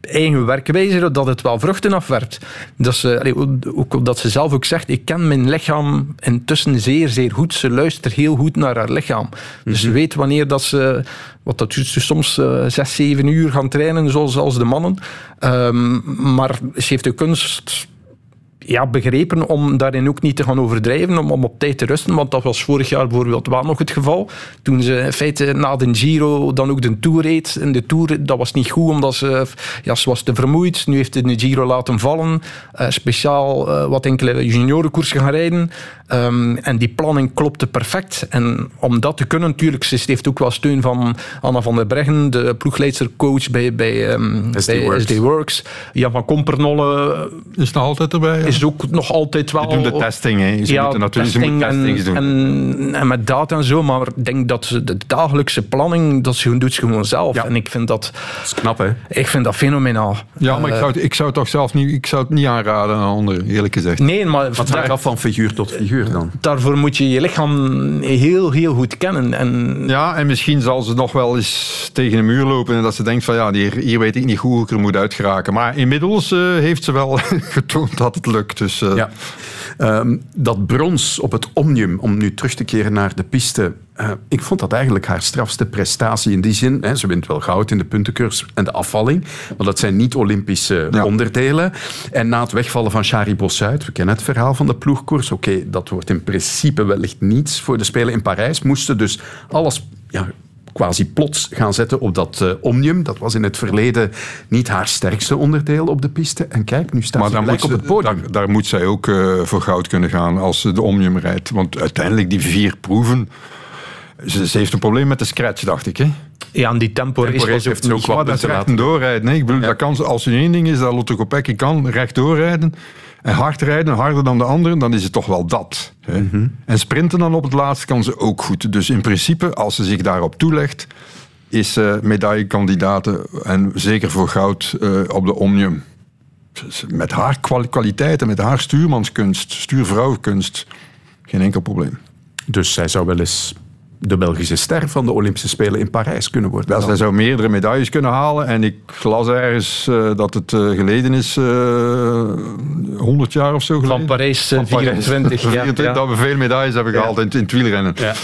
Speaker 4: eigen werkwijze, dat het wel vruchten afwerpt. Dat ze, ook dat ze zelf ook zegt, ik ken mijn lichaam intussen zeer, zeer goed. Ze luistert heel goed naar haar lichaam. Dus ze mhm. weet wanneer dat ze, wat dat duurt soms uh, zes, zeven uur gaan trainen, zoals als de mannen. Um, maar ze heeft de kunst ja, begrepen om daarin ook niet te gaan overdrijven, om, om op tijd te rusten. Want dat was vorig jaar bijvoorbeeld wel nog het geval. Toen ze in feite na de Giro dan ook de Tour reed. En de Tour, dat was niet goed, omdat ze, ja, ze was te vermoeid. Nu heeft ze de Giro laten vallen. Uh, speciaal uh, wat enkele juniorenkoers gaan rijden. Um, en die planning klopte perfect. En om dat te kunnen, natuurlijk, ze heeft ook wel steun van Anna van der Breggen, de ploegleidstercoach bij, bij, um, SD, bij Works. SD Works. Jan van Kompernolle
Speaker 5: is nog altijd erbij. Ja.
Speaker 4: Is ook nog altijd wel.
Speaker 5: Ze doen de testing, hè. Ze
Speaker 4: ja,
Speaker 5: moeten natuurlijk
Speaker 4: testing
Speaker 5: ze moeten testings
Speaker 4: en,
Speaker 5: doen.
Speaker 4: En, en, met data en zo, maar ik denk dat ze de dagelijkse planning, dat ze doet ze gewoon zelf.
Speaker 3: Ja.
Speaker 4: En ik vind dat...
Speaker 3: Dat is knap, hè?
Speaker 4: Ik vind dat fenomenaal.
Speaker 5: Ja, maar uh, ik, zou, ik zou het toch zelf niet, ik zou het niet aanraden aan anderen, eerlijk gezegd.
Speaker 4: Nee, maar...
Speaker 3: Wat af van figuur tot figuur dan?
Speaker 4: Daarvoor moet je je lichaam heel, heel goed kennen. En...
Speaker 5: Ja, en misschien zal ze nog wel eens tegen een muur lopen en dat ze denkt van ja, hier, hier weet ik niet hoe ik er moet uitgeraken. Maar inmiddels uh, heeft ze wel getoond dat het lukt. Dus, uh...
Speaker 3: ja. Um, dat brons op het Omnium, om nu terug te keren naar de piste, uh, ik vond dat eigenlijk haar strafste prestatie in die zin. Hè, ze wint wel goud in de puntencurs en de afvalling, maar dat zijn niet Olympische ja. onderdelen. En na het wegvallen van Shari Bossuit, we kennen het verhaal van de ploegkoers, oké, okay, dat wordt in principe wellicht niets voor de Spelen in Parijs, moesten dus alles ja, quasi plots gaan zetten op dat uh, Omnium. Dat was in het verleden niet haar sterkste onderdeel op de piste. En kijk, nu staat
Speaker 5: maar
Speaker 3: ze gelijk op het podium.
Speaker 5: Daar, daar, moet zij ook uh, voor goud kunnen gaan als ze de Omnium rijdt. Want uiteindelijk die vier proeven... Ze, ze heeft een probleem met de scratch, dacht ik. Hè?
Speaker 4: Ja, en die tempo, tempo
Speaker 3: heeft, ze ook wat
Speaker 5: dat recht doorrijden. Ik bedoel, ja. dat kan, als er één ding is dat Lotte Kopecky kan, recht doorrijden en hard rijden, harder dan de anderen, dan is het toch wel dat. Hè? Mm -hmm. En sprinten dan op het laatst kan ze ook goed. Dus in principe, als ze zich daarop toelegt, is uh, medaillekandidaten en zeker voor goud uh, op de Omnium. Met haar kwaliteiten, met haar stuurmanskunst, stuurvrouwkunst, geen enkel probleem.
Speaker 3: Dus zij zou wel eens de Belgische ster van de Olympische Spelen in Parijs kunnen worden.
Speaker 5: Wel, zij zou meerdere medailles kunnen halen. En ik las ergens uh, dat het uh, geleden is, uh, 100 jaar of zo geleden.
Speaker 4: Van Parijs, van 24 jaar.
Speaker 5: Ja, Dat we veel medailles hebben gehaald in, in het wielrennen. Ja.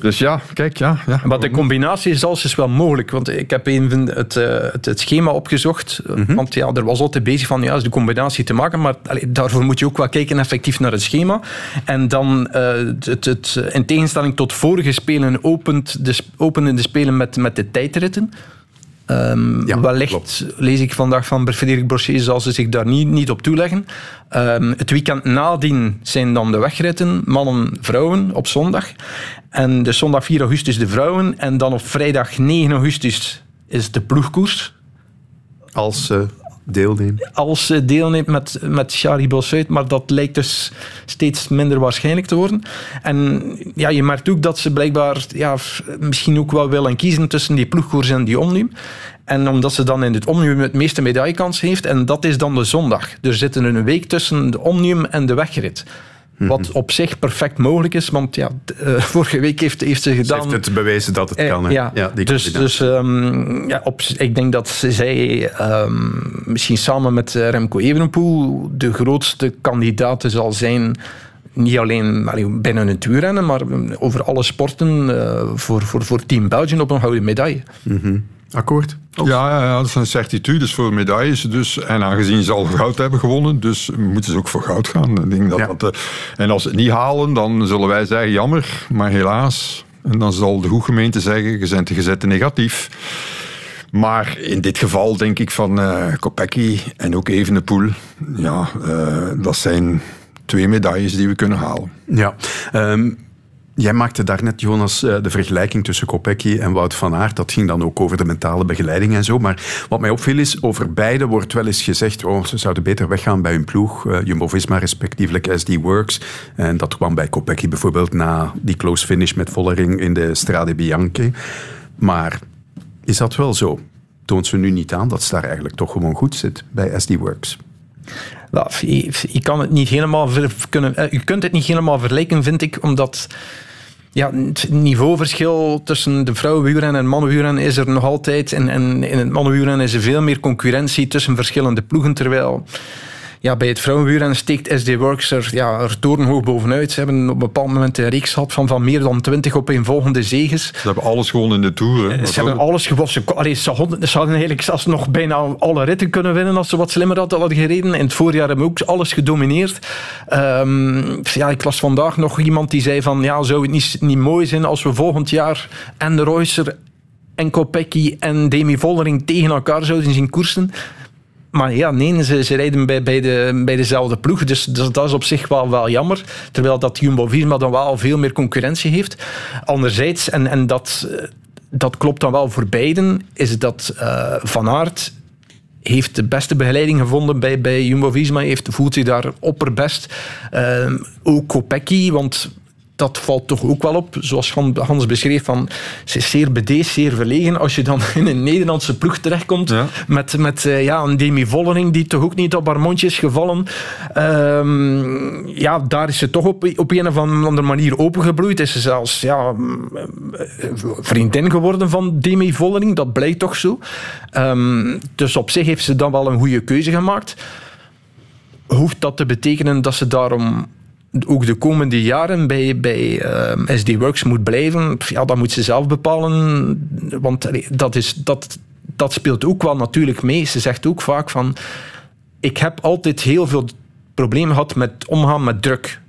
Speaker 5: Dus ja, kijk, ja. ja.
Speaker 4: Maar de combinatie is alles is wel mogelijk. Want ik heb even het, het, het schema opgezogt. Mm -hmm. Want ja, er was altijd bezig van ja, is de combinatie te maken. Maar allee, daarvoor moet je ook wel kijken effectief naar het schema. En dan het, het, in tegenstelling tot vorige spelen opent de, openen de spelen met, met de tijdritten. Um, ja, wellicht klopt. lees ik vandaag van Frederik Brochet, zal ze zich daar niet, niet op toeleggen. Um, het weekend nadien zijn dan de wegritten, mannen, vrouwen op zondag. En de zondag 4 augustus de vrouwen. En dan op vrijdag 9 augustus is de ploegkoers.
Speaker 3: Als uh,
Speaker 4: Als ze deelneemt met, met Shari Bossuit, maar dat lijkt dus steeds minder waarschijnlijk te worden. En ja, je merkt ook dat ze blijkbaar ja, misschien ook wel willen kiezen tussen die ploegkoers en die omnium. En omdat ze dan in het omnium het meeste medaillekans heeft, en dat is dan de zondag. Er zitten een week tussen de omnium en de wegrit. Wat op zich perfect mogelijk is, want ja, uh, vorige week heeft, heeft ze gedaan...
Speaker 3: Ze heeft het bewezen dat het kan. Hè?
Speaker 4: Ja, ja dus, dus um, ja, op, ik denk dat zij um, misschien samen met Remco Evenepoel de grootste kandidaat zal zijn niet alleen allee, binnen het wielrennen, maar over alle sporten uh, voor, voor, voor Team België op een gouden medaille.
Speaker 3: Mm -hmm. Akkoord?
Speaker 5: Ja, ja, ja, dat zijn certitudes voor medailles. Dus, en aangezien ze al goud hebben gewonnen, dus moeten ze ook voor goud gaan. Ik denk dat ja. dat, uh, en als ze het niet halen, dan zullen wij zeggen jammer, maar helaas. En dan zal de gemeente zeggen, je bent de gezette negatief. Maar in dit geval denk ik van uh, Kopecky en ook Evenepoel, ja, uh, dat zijn twee medailles die we kunnen halen.
Speaker 3: Ja, um, Jij maakte daarnet, Jonas, de vergelijking tussen Kopecky en Wout van Aert. Dat ging dan ook over de mentale begeleiding en zo. Maar wat mij opviel is, over beide wordt wel eens gezegd oh, ze zouden beter weggaan bij hun ploeg. Uh, Jumbo-Visma, respectievelijk SD Works. En dat kwam bij Kopecky bijvoorbeeld na die close finish met Vollering in de Strade Bianche. Maar is dat wel zo? Toont ze nu niet aan dat ze daar eigenlijk toch gewoon goed zit bij SD Works?
Speaker 4: Nou, je, kan het niet helemaal kunnen, je kunt het niet helemaal vergelijken, vind ik, omdat ja, het niveauverschil tussen de vrouwenwielrennen en mannenwielrennen is er nog altijd. En, in het mannenwielrennen is er veel meer concurrentie tussen verschillende ploegen. Terwijl ja, bij het vrouwenwielrennen steekt SD Works er, ja, er torenhoog bovenuit. Ze hebben op een bepaald moment een reeks gehad van, van meer dan twintig op een volgende zeges.
Speaker 5: Ze hebben alles gewonnen in de Tour. Hè?
Speaker 4: Ze hebben alles gewonnen. Ze, allee, ze, hadden, ze hadden eigenlijk zelfs nog bijna alle ritten kunnen winnen als ze wat slimmer hadden, hadden gereden. In het voorjaar hebben ook alles gedomineerd. Um, ja, ik las vandaag nog iemand die zei van ja, zou het niet, niet mooi zijn als we volgend jaar en de Reusser en Kopecky en Demi Vollering tegen elkaar zouden zien koersen. Maar ja, nee, ze, ze rijden bij, bij, de, bij dezelfde ploeg. Dus, dat is op zich wel, wel jammer. Terwijl dat Jumbo-Visma dan wel veel meer concurrentie heeft. Anderzijds, en, en dat, dat klopt dan wel voor beiden, is dat uh, Van Aert heeft de beste begeleiding gevonden bij, bij Jumbo-Visma. Heeft, voelt zich daar opperbest. Uh, ook Kopecky, want dat valt toch ook wel op. Zoals Hans beschreef, van, ze is zeer bedeesd, zeer verlegen. Als je dan in een Nederlandse ploeg terechtkomt ja. met, met uh, ja, een Demi Vollering die toch ook niet op haar mondje is gevallen. Um, ja, daar is ze toch op, op een of andere manier opengebloeid. Is ze zelfs ja, vriendin geworden van Demi Vollering. Dat blijkt toch zo. Um, dus op zich heeft ze dan wel een goede keuze gemaakt. Hoeft dat te betekenen dat ze daarom ook de komende jaren bij, bij uh, SD Works moet blijven, ja, dat moet ze zelf bepalen. Want dat, is, dat, dat speelt ook wel natuurlijk mee. Ze zegt ook vaak van... Ik heb altijd heel veel problemen gehad met omgaan met druk.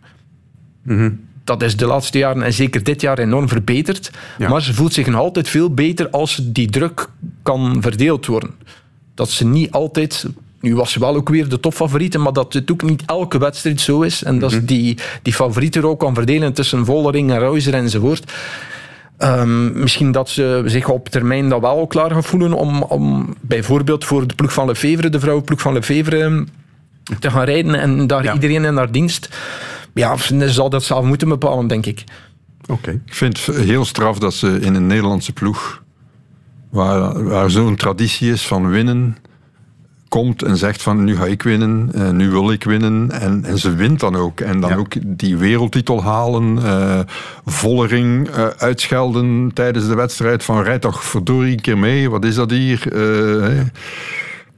Speaker 3: Mm-hmm.
Speaker 4: Dat is de laatste jaren en zeker dit jaar enorm verbeterd. Ja. Maar ze voelt zich nog altijd veel beter als die druk kan verdeeld worden. Dat ze niet altijd nu was ze wel ook weer de topfavoriete, maar dat het ook niet elke wedstrijd zo is. En dat mm -hmm. die, die favorieten ook kan verdelen tussen Vollering en Reuser enzovoort. Um, misschien dat ze zich op termijn dat wel klaar gaan voelen om, om bijvoorbeeld voor de ploeg van Lefevre, de vrouwenploeg van Lefevre, te gaan rijden en daar ja. iedereen in haar dienst. Ja, ze zal dat zelf moeten bepalen, denk ik.
Speaker 3: Oké. Okay.
Speaker 5: Ik vind het heel straf dat ze in een Nederlandse ploeg, waar, waar zo'n traditie is van winnen, komt en zegt van nu ga ik winnen, uh, nu wil ik winnen. En, en ze wint dan ook. En dan ook die wereldtitel halen, uh, Vollering uh, uitschelden tijdens de wedstrijd van rijd toch verdorie een keer mee, wat is dat hier?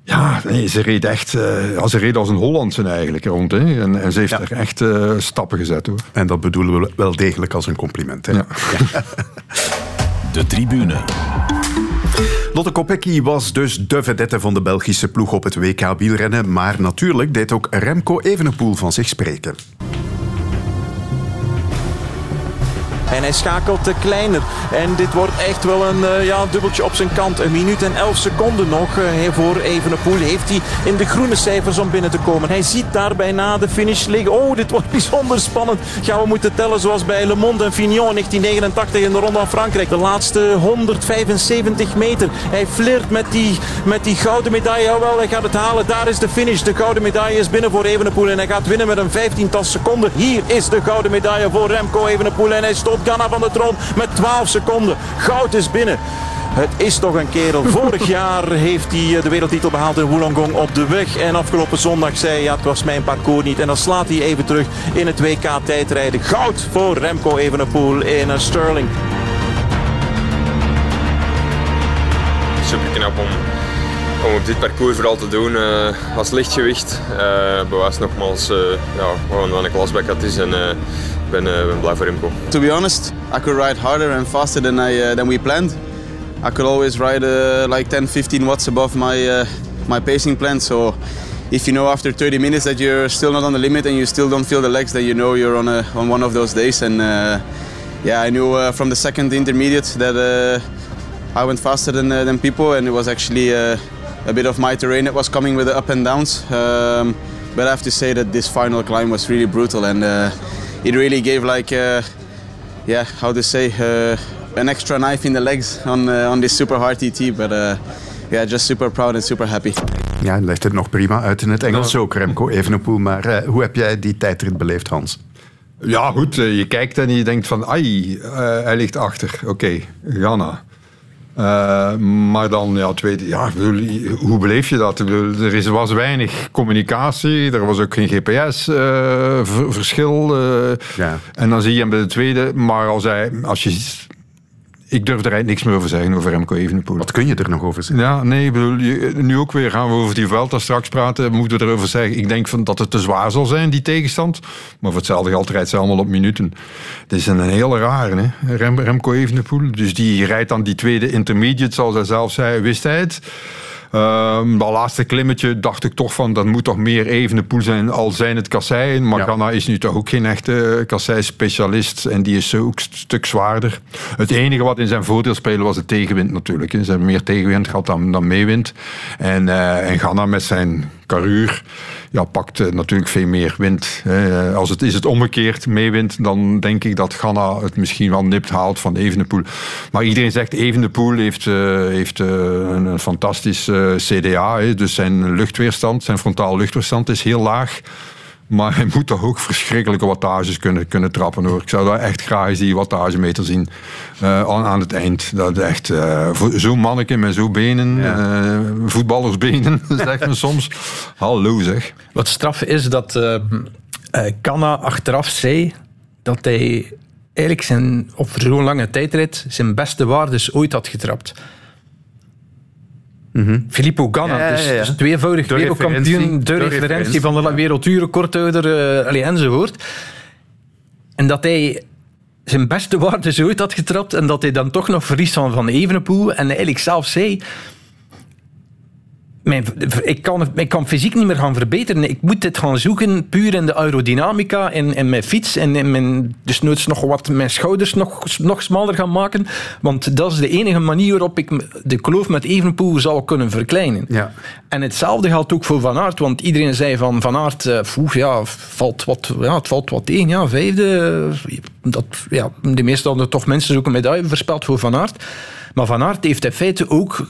Speaker 5: ja, nee, ze reed echt uh, ze reed als een Hollandse eigenlijk rond. Hè. En, en ze heeft er echt uh, stappen gezet. Hoor.
Speaker 3: En dat bedoelen we wel degelijk als een compliment. Hè? Ja.
Speaker 15: De tribune.
Speaker 3: Lotte Kopecky was dus de vedette van de Belgische ploeg op het WK wielrennen. Maar natuurlijk deed ook Remco Evenepoel van zich spreken.
Speaker 10: En hij schakelt te kleiner. En dit wordt echt wel een uh, ja, dubbeltje op zijn kant. Een minuut en elf seconden nog uh, voor Evenepoel. Heeft hij in de groene cijfers om binnen te komen. Hij ziet daarbij na de finish liggen. Oh, dit wordt bijzonder spannend. Gaan we moeten tellen zoals bij Le Monde en Fignon 1989 in de Ronde van Frankrijk. De laatste 175 meter. Hij flirt met die, met die gouden medaille. Jawel, hij gaat het halen. Daar is de finish. De gouden medaille is binnen voor Evenepoel. En hij gaat winnen met een vijftiental seconden. Hier is de gouden medaille voor Remco Evenepoel. En hij Ghana van de troon met 12 seconden. Goud is binnen. Het is toch een kerel. Vorig jaar heeft hij eh, de wereldtitel behaald in Wollongong op de weg. En afgelopen zondag zei hij, ja, het was mijn parcours niet. En dan slaat hij even terug in het WK tijdrijden. Goud voor Remco Evenepoel in een Sterling.
Speaker 16: Super knap om, om op dit parcours vooral te doen uh, als lichtgewicht. Uh, bewijst nogmaals uh, ja, gewoon wat een klasbek is. En, ben, uh, ben blij voor Remco.
Speaker 17: To be honest, I could ride harder and faster than, I, uh, than we planned. I could always ride uh, like 10, 15 watts above my, uh, my pacing plan. So if you know after 30 minutes that you're still not on the limit and you still don't feel the legs, then you know you're on, a, on one of those days. And uh, yeah, I knew uh, from the second intermediate that I went faster than, than people and it was actually a bit of my terrain that was coming with the up and downs. Um, but I have to say that this final climb was really brutal and it really gave like, uh, yeah, how to say, uh, an extra knife in the legs on uh, on this super hard TT. But uh, yeah, just super proud and super happy.
Speaker 3: Ja, legt het nog prima uit in het Engels ook, Remco Evenepoel. Maar uh, hoe heb jij die tijdrit beleefd, Hans?
Speaker 5: Ja, goed. Je kijkt en je denkt van, ai, hij ligt achter. Oké, okay, Ghana. Uh, maar dan, ja, tweede, ja, hoe beleef je dat? Er is, was weinig communicatie, er was ook geen GPS-verschil. Uh, uh, ja. En dan zie je hem bij de tweede, maar als, hij, als je ik durf er eigenlijk niks meer over zeggen, over Remco Evenepoel.
Speaker 3: Wat kun je er nog over zeggen?
Speaker 5: Ja, nee, bedoel, nu ook weer gaan we over die Vuelta straks praten. Moeten we erover zeggen. Ik denk van dat het te zwaar zal zijn, die tegenstand. Maar voor hetzelfde geld rijdt ze allemaal op minuten. Het is een hele rare, hè? Rem, Remco Evenepoel. Dus die rijdt dan die tweede intermediate, zoals hij zelf zei, wist hij het. Um, dat laatste klimmetje dacht ik toch van, dat moet toch meer even poel zijn, al zijn het kasseien. Maar Ganna is nu toch ook geen echte kassei-specialist en die is ook een stuk zwaarder. Het enige wat in zijn voordeel speelde was de tegenwind natuurlijk. Ze hebben meer tegenwind gehad dan, dan meewind. En, uh, en Ganna met zijn karuur ja, pakt uh, natuurlijk veel meer wind. Hè. Als het is het omgekeerd meewind, dan denk ik dat Ganna het misschien wel nipt haalt van Evenepoel. Maar iedereen zegt Evenepoel heeft, uh, heeft een, fantastisch CDA. Dus zijn luchtweerstand, zijn frontaal luchtweerstand is heel laag. Maar hij moet toch ook verschrikkelijke wattages kunnen, kunnen trappen hoor. Ik zou daar echt graag eens die wattagemeter zien uh, aan, aan, het eind. Dat echt uh, zo'n manneke met zo'n benen, ja. uh, voetballersbenen, zegt men soms. Hallo zeg.
Speaker 4: Wat straf is dat Kanna achteraf zei dat hij eigenlijk zijn, op zo'n lange tijdrit zijn beste waardes ooit had getrapt. Mm Filippo Ganna, ja, ja, ja. Dus, dus, tweevoudig de wereldkampioen, de, referentie, van de werelduurrecordhouder uh, enzovoort. En dat hij zijn beste waarde ooit had getrapt en dat hij dan toch nog verliest van Van Evenepoel en eigenlijk zelf zei mijn, ik, kan, ik kan fysiek niet meer gaan verbeteren. Ik moet dit gaan zoeken puur in de aerodynamica, in, in mijn fiets en mijn, dus nooit nog wat mijn schouders nog, nog smaller gaan maken. Want dat is de enige manier waarop ik de kloof met Evenpoel zal kunnen verkleinen. Ja. En hetzelfde geldt ook voor Van Aert, want iedereen zei van Van Aert, uh, ja, valt wat, ja, het valt wat tegen. Ja, vijfde, dat, ja, de meeste hadden toch mensen ook een medaille verspeld voor Van Aert. Maar Van Aert heeft in feite ook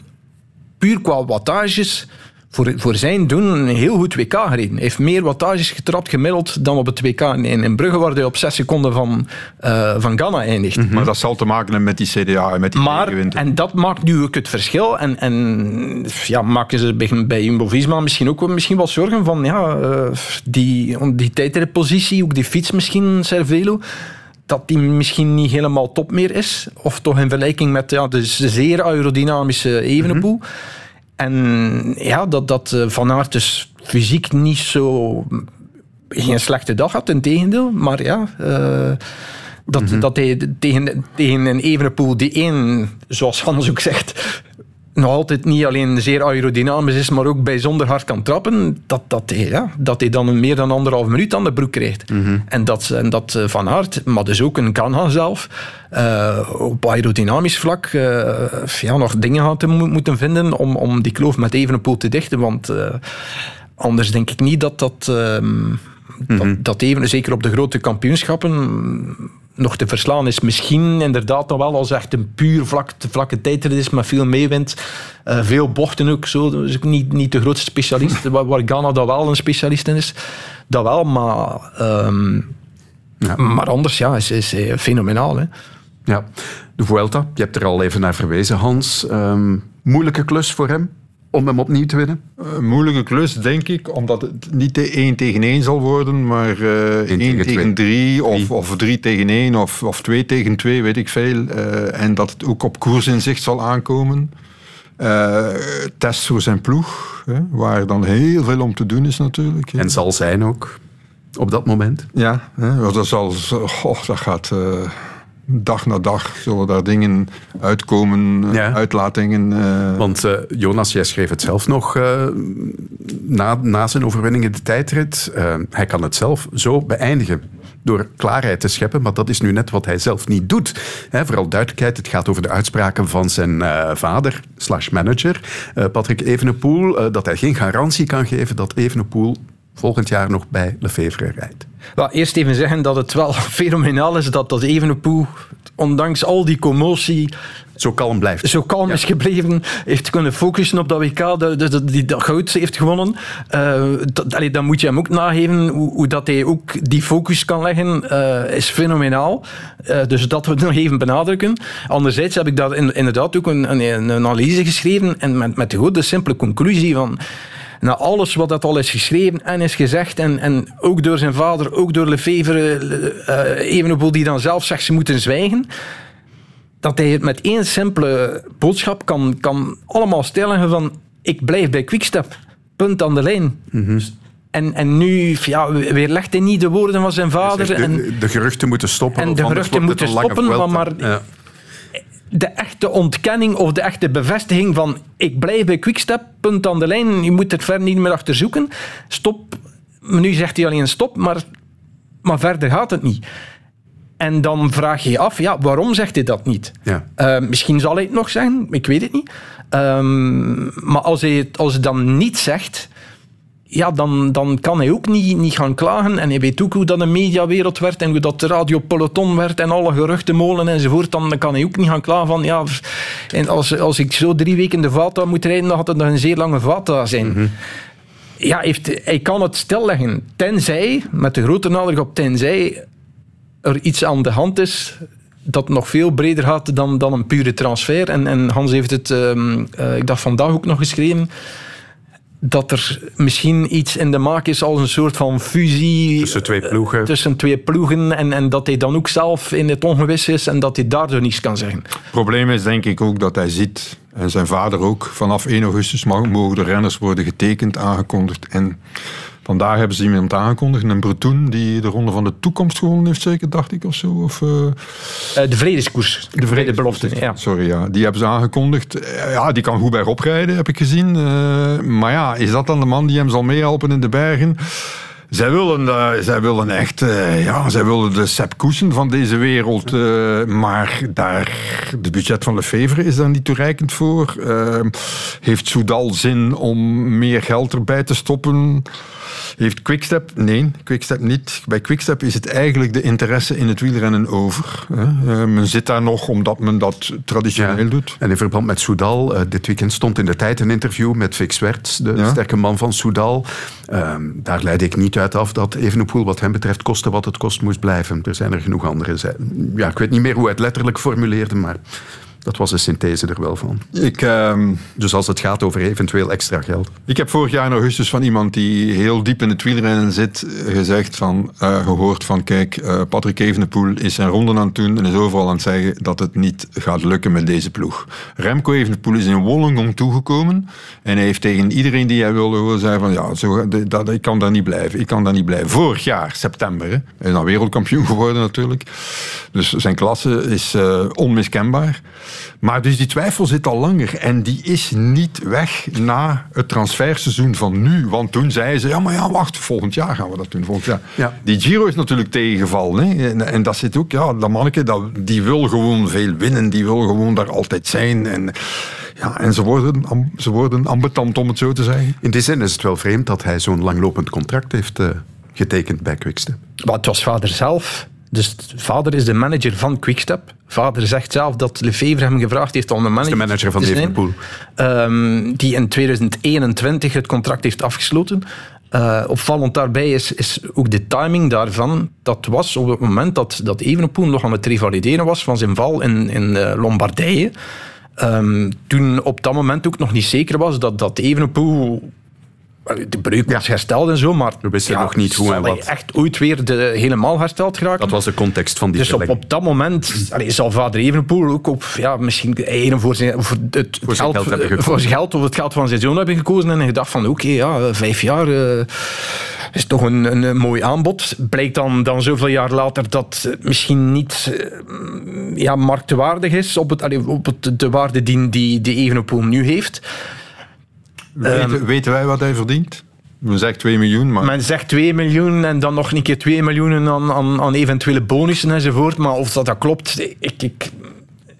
Speaker 4: puur qua wattages voor, voor zijn doen een heel goed WK gereden. Hij heeft meer wattages getrapt gemiddeld dan op het WK in, in Brugge, waar hij op 6 seconden van, uh, van Ghana eindigt.
Speaker 5: Maar dat zal te maken hebben met die CDA en met die
Speaker 4: maar, En dat maakt nu ook het verschil. En, en ja, maken ze bij, bij Jumbo-Visma misschien ook misschien wel zorgen van ja, uh, die, die tijdritpositie, ook die fiets misschien, Cervelo dat die misschien niet helemaal top meer is. Of toch in vergelijking met ja, de zeer aerodynamische Evenepoel. Mm En ja, dat, dat eh, Van Aert dus fysiek niet zo... geen slechte dag had, in tegendeel. Maar ja... Uh, dat, mm -hmm. dat hij tegen, tegen een Evenepoel die één, zoals Hans ook zegt, nog altijd niet alleen zeer aerodynamisch is, maar ook bijzonder hard kan trappen, dat, dat, hij, ja, dat hij dan meer dan anderhalf minuut aan de broek krijgt.
Speaker 3: Mhm.
Speaker 4: En dat, en dat eh, Van Aert, maar dus ook een Kanha zelf, uh, op aerodynamisch vlak uh, ja, nog dingen had te moeten vinden om, om die kloof met Evenepoel te dichten, want anders denk ik niet dat dat... Mm -hmm. dat, dat even, zeker op de grote kampioenschappen, nog te verslaan is. Misschien inderdaad nog wel als echt een puur vlak, vlakke tijdrit is met veel meewind. Uh, veel bochten ook zo. Dus ook niet, niet de grootste specialist. waar, waar Ghana dat wel een specialist in is. Dat wel, maar, um, ja. maar anders ja, is, is fenomenaal. Hè.
Speaker 3: Ja, de Vuelta, je hebt er al even naar verwezen, Hans. Um, moeilijke klus voor hem? Om hem opnieuw te winnen?
Speaker 5: Een moeilijke klus, denk ik, omdat het niet de 1 tegen 1 zal worden, maar uh, 1, 1 tegen 3 of, of 3 tegen 1 of, of 2 tegen 2, weet ik veel. Uh, en dat het ook op koers in zicht zal aankomen. Uh, test voor zijn ploeg, hè, waar dan heel veel om te doen is natuurlijk.
Speaker 3: En zal zijn ook op dat moment?
Speaker 5: Ja, hè, dat, zal, oh, dat gaat dag na dag zullen daar dingen uitkomen, ja. uitlatingen. Uh...
Speaker 3: Want uh, Jonas, jij schreef het zelf nog uh, na, na zijn overwinning in de tijdrit. hij kan het zelf zo beëindigen door klaarheid te scheppen, maar dat is nu net wat hij zelf niet doet. He, vooral duidelijkheid, het gaat over de uitspraken van zijn vader slash manager, Patrick Evenepoel, dat hij geen garantie kan geven dat Evenepoel volgend jaar nog bij Lefevre rijdt.
Speaker 4: Eerst even zeggen dat het wel fenomenaal is dat dat Evenepoel, ondanks al die commotie...
Speaker 3: Zo kalm blijft.
Speaker 4: Zo kalm ja. is gebleven, heeft kunnen focussen op dat WK, dat, dat, die dat goud heeft gewonnen. Uh, dat, allee, dan moet je hem ook nageven, hoe, hoe, dat hij ook die focus kan leggen, uh, is fenomenaal. Uh, dus dat we het nog even benadrukken. Anderzijds heb ik daar in, inderdaad ook een, een, een, analyse geschreven en met, met de goede, simpele conclusie van na alles wat dat al is geschreven en is gezegd, en, en ook door zijn vader, ook door Lefevre, uh, Evenepoel die dan zelf zegt ze moeten zwijgen, dat hij het met één simpele boodschap kan, kan allemaal stellen van ik blijf bij Quickstep. Punt aan de lijn.
Speaker 3: Mm -hmm.
Speaker 4: En, en nu ja, weerlegt hij niet de woorden van zijn vader.
Speaker 3: De,
Speaker 4: en,
Speaker 3: de geruchten moeten stoppen.
Speaker 4: En de geruchten moeten stoppen, maar, maar ja de echte ontkenning of de echte bevestiging van ik blijf bij Quickstep, punt aan de lijn, je moet het verder niet meer achter zoeken. Stop. Nu zegt hij alleen stop, maar, maar verder gaat het niet. En dan vraag je je af, ja, waarom zegt hij dat niet?
Speaker 3: Ja.
Speaker 4: Uh, misschien zal hij het nog zeggen, ik weet het niet. Um, maar als hij het als hij dan niet zegt, ja, dan, dan kan hij ook niet, niet gaan klagen. En hij weet ook hoe dat een mediawereld werd en hoe dat de radio peloton werd en alle geruchtenmolen enzovoort. Dan kan hij ook niet gaan klagen van, ja, en als, als ik zo drie weken de Vata moet rijden, dan had het nog een zeer lange Vata zijn.
Speaker 3: Mhm.
Speaker 4: Ja, heeft, hij kan het stilleggen. Tenzij, met de grote nadruk op tenzij, er iets aan de hand is dat nog veel breder gaat dan, dan een pure transfer. En, en Hans heeft het, um, uh, ik dacht vandaag ook nog geschreven dat er misschien iets in de maak is als een soort van fusie
Speaker 3: tussen twee ploegen,
Speaker 4: tussen twee ploegen en, en dat hij dan ook zelf in het ongewis is en dat hij daardoor niets kan zeggen.
Speaker 5: Het probleem is denk ik ook dat hij ziet, en zijn vader ook, vanaf 1 augustus mogen de renners worden getekend, aangekondigd en Vandaag hebben ze iemand aangekondigd, een Breton, die de Ronde van de Toekomst gewonnen heeft, zeker, dacht ik, of zo. Of, uh...
Speaker 4: uh, de Vredeskoers.
Speaker 5: De
Speaker 4: Vredebelofte, ja.
Speaker 5: Sorry, ja. Die hebben ze aangekondigd. Uh, ja, die kan goed bergop rijden, heb ik gezien. maar ja, is dat dan de man die hem zal meehelpen in de bergen? Zij willen, eh, zij willen echt, eh, ja, zij willen de Sepp van deze wereld. eh, maar daar, de budget van Lefevre is daar niet toereikend voor. Eh, heeft Soudal zin om meer geld erbij te stoppen? Heeft Quickstep? Nee, Quickstep niet. Bij Quickstep is het eigenlijk de interesse in het wielrennen over. hè. Eh, men zit daar nog omdat men dat traditioneel doet.
Speaker 3: En in verband met Soudal, eh, dit weekend stond in de tijd een interview met Fix Werts, de
Speaker 5: Ja.
Speaker 3: sterke man van Soudal. Ehm, daar leid ik niet uit af dat Evenepoel wat hem betreft koste wat het kost moest blijven. Er zijn er genoeg andere. Ja, ik weet niet meer hoe hij het letterlijk formuleerde, maar dat was de synthese er wel van.
Speaker 5: Ik, ehm,
Speaker 3: Dus als het gaat over eventueel extra geld.
Speaker 5: Ik heb vorig jaar in augustus van iemand die heel diep in het wielrennen zit gezegd van, eh, gehoord van kijk, eh, Patrick Evenepoel is zijn ronden aan het doen en is overal aan het zeggen dat het niet gaat lukken met deze ploeg. Remco Evenepoel is in Wollongong toegekomen en hij heeft tegen iedereen die hij wilde horen zei van ja, zo, dat, ik kan daar niet blijven, ik kan daar niet blijven. Vorig jaar, september, hè. hij is dan wereldkampioen geworden natuurlijk. Dus zijn klasse is eh, onmiskenbaar. Maar dus die twijfel zit al langer en die is niet weg na het transferseizoen van nu. Want toen zeiden ze, ja maar ja, wacht, volgend jaar gaan we dat doen. Volgend jaar.
Speaker 3: Ja.
Speaker 5: Die Giro is natuurlijk tegengevallen. Hè? En, en dat zit ook, ja, dat manneke, dat, die wil gewoon veel winnen. Die wil gewoon daar altijd zijn. En, ja, en ze worden, ze worden ambetant, om het zo te zeggen.
Speaker 3: In die zin is het wel vreemd dat hij zo'n langlopend contract heeft eh, getekend bij Quickstep.
Speaker 4: Maar het was vader zelf. Dus vader is de manager van Quickstep. Vader zegt zelf dat Lefevre hem gevraagd heeft om de manager,
Speaker 3: de manager van. Evenepoel.
Speaker 4: Ehm, die in 2021 het contract heeft afgesloten. Eh, opvallend daarbij is, is ook de timing daarvan. Dat was op het moment dat, dat Evenepoel nog aan het revalideren was van zijn val in, in eh, Lombardije. Ehm, toen op dat moment ook nog niet zeker was dat, dat Evenepoel de breuk was hersteld en zo, maar
Speaker 3: We wisten nog niet hoe en wat.
Speaker 4: echt ooit weer de, helemaal hersteld geraken.
Speaker 3: Dat was de context van die
Speaker 4: Dus op, op dat moment allee, zal vader Evenepoel ook op ja, misschien eieren voor zijn, voor het, het
Speaker 3: Voor zijn
Speaker 4: geld,
Speaker 3: geld hebben gekozen.
Speaker 4: voor zijn geld of het geld van zijn zoon hebben gekozen en gedacht van oké, ja, vijf jaar eh, is toch een, een, een mooi aanbod. Blijkt dan, dan zoveel jaar later dat het misschien niet eh, ja, marktwaardig is op, het, allee, op het, de waarde die, die, die Evenepoel nu heeft.
Speaker 5: Weten, weten wij wat hij verdient? We zeggen 2 miljoen, maar...
Speaker 4: Men zegt 2 miljoen en dan nog een keer 2 miljoen aan, aan, aan eventuele bonussen enzovoort. Maar of dat, dat klopt, ik, ik,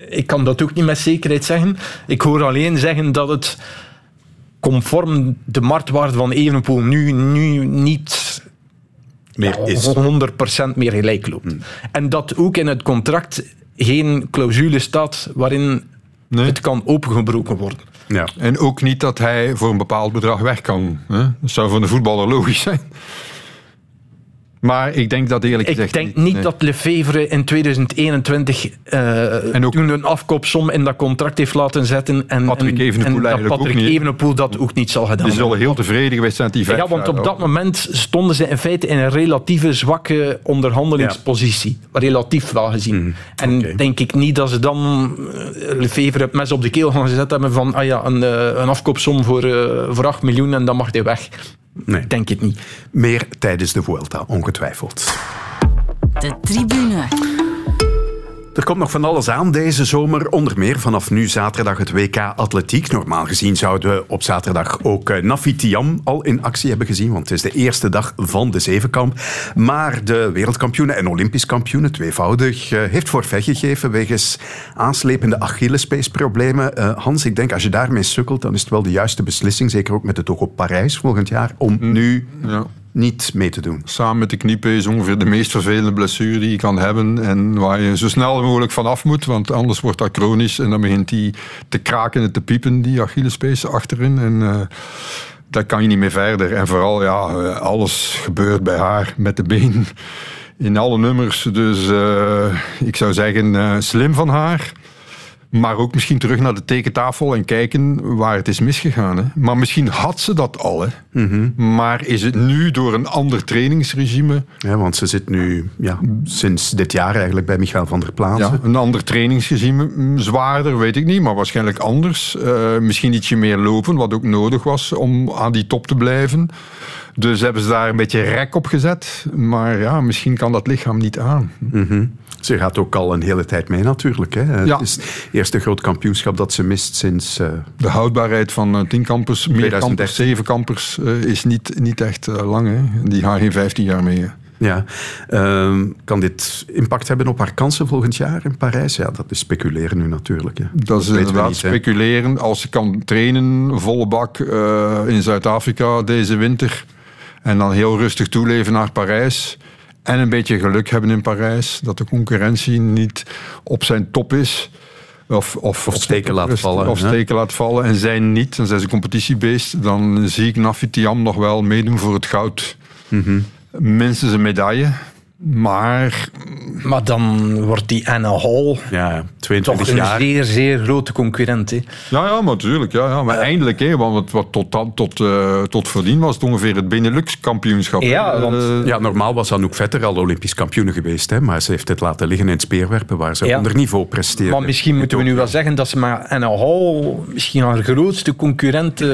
Speaker 4: ik kan dat ook niet met zekerheid zeggen. Ik hoor alleen zeggen dat het conform de marktwaarde van Evenepoel nu, nu niet
Speaker 3: Meer is.
Speaker 4: 100% meer gelijk loopt. En dat ook in het contract geen clausule staat waarin
Speaker 5: Nee.
Speaker 4: het kan opengebroken worden.
Speaker 3: Ja.
Speaker 5: En ook niet dat hij voor een bepaald bedrag weg kan. Hè? Dat zou voor een voetballer logisch zijn. Maar ik denk dat eerlijk
Speaker 4: Ik
Speaker 5: gezegd...
Speaker 4: denk niet
Speaker 5: nee.
Speaker 4: dat Lefevre in 2021 eh
Speaker 5: En ook-
Speaker 4: toen een afkoopsom in dat contract heeft laten zetten. En,
Speaker 5: Patrick
Speaker 4: en,
Speaker 5: Evenepoel
Speaker 4: en dat
Speaker 5: eigenlijk ook
Speaker 4: Patrick
Speaker 5: niet.
Speaker 4: Evenepoel dat ook niet zal gedaan
Speaker 5: Die zullen
Speaker 4: hebben.
Speaker 5: heel tevreden geweest zijn dat die vijf
Speaker 4: Ja, want op dat moment stonden ze in feite in een relatieve zwakke onderhandelingspositie. Relatief wel gezien.
Speaker 5: Mhm.
Speaker 4: En denk ik niet dat ze dan eh, Lefevre het mes op de keel gaan gezet hebben van ah ja, een, eh, een afkoopsom voor, voor 8 miljoen en dan mag hij weg.
Speaker 3: Nee.
Speaker 4: Denk het niet.
Speaker 3: Meer tijdens de Vuelta, ongetwijfeld.
Speaker 2: De tribune.
Speaker 3: Er komt nog van alles aan deze zomer. Onder meer vanaf nu zaterdag het WK Atletiek. Normaal gezien zouden we op zaterdag ook eh, Nafi Tiam al in actie hebben gezien, want het is de eerste dag van de zevenkamp. Maar de wereldkampioene en olympisch kampioene, tweevoudig, eh, heeft forfait gegeven wegens aanslepende Achillespeesproblemen. Eh, Hans, ik denk als je daarmee sukkelt, dan is het wel de juiste beslissing, zeker ook met het oog op Parijs volgend jaar, om nu
Speaker 5: Ja.
Speaker 3: Niet mee te doen.
Speaker 5: Samen met de kniepen is ongeveer de meest vervelende blessure die je kan hebben. En waar je zo snel mogelijk vanaf moet, want anders wordt dat chronisch. En dan begint die te kraken en te piepen, die Achillespees achterin. En uh, daar kan je niet meer verder. En vooral, ja, alles gebeurt bij haar met de been. In alle nummers. Dus uh, ik zou zeggen, slim van haar. Maar ook misschien terug naar de tekentafel en kijken waar het is misgegaan. Hè. Maar misschien had ze dat al. Hè. Mm -hmm. Maar is het nu door een ander trainingsregime...
Speaker 3: Ja, want ze zit nu ja, sinds dit jaar eigenlijk bij Michael van der Plaatsen.
Speaker 5: Ja, een ander trainingsregime. Zwaarder, weet ik niet, maar waarschijnlijk anders. Uh, misschien ietsje meer lopen, wat ook nodig was om aan die top te blijven. Dus hebben ze daar een beetje rek op gezet. Maar ja, misschien kan dat lichaam niet aan.
Speaker 3: Mhm. Ze gaat ook al een hele tijd mee natuurlijk. Hè.
Speaker 5: Ja.
Speaker 3: Het is het eerste groot kampioenschap dat ze mist sinds... eh,
Speaker 5: De houdbaarheid van eh, tien kampers, meer
Speaker 3: 2013.
Speaker 5: kampers, zeven kampers, eh, is niet, niet echt lang. Hè. Die gaan geen 15 jaar mee. hè.
Speaker 3: Ja, Ehm, kan dit impact hebben op haar kansen volgend jaar in Parijs? Ja, dat is speculeren nu natuurlijk. Hè.
Speaker 5: Dat is inderdaad
Speaker 3: niet, hè.
Speaker 5: speculeren. Als ze kan trainen, volle bak in Zuid-Afrika deze winter. En dan heel rustig toeleven naar Parijs. En een beetje geluk hebben in Parijs. Dat de concurrentie niet op zijn top is. Of, of,
Speaker 3: Of steken laat
Speaker 5: rust-
Speaker 3: vallen,
Speaker 5: Of
Speaker 3: hè?
Speaker 5: steken laat vallen. En zij niet. En zij is een competitiebeest. Dan zie ik Nafitiam nog wel meedoen voor het goud.
Speaker 3: Mhm.
Speaker 5: Minstens een medaille. Maar
Speaker 4: Maar dan wordt die Anna Hall
Speaker 3: Ja,
Speaker 4: toch
Speaker 3: 22
Speaker 4: een
Speaker 3: jaar.
Speaker 4: zeer, zeer grote concurrent. Hè.
Speaker 5: Ja, ja, maar natuurlijk. Ja, ja. Maar eindelijk, hè, want wat, wat tot, dan- tot, eh, tot voordien was het ongeveer het Benelux-kampioenschap.
Speaker 4: Ja, want-
Speaker 5: Eh,
Speaker 3: Ja, normaal was Anouk Vetter al Olympisch kampioen geweest, hè, maar ze heeft het laten liggen in het speerwerpen waar ze
Speaker 4: Ja.
Speaker 3: onder niveau presteerde.
Speaker 4: Maar misschien moeten we nu wel zeggen dat ze maar Anna Hall misschien haar grootste concurrent eh,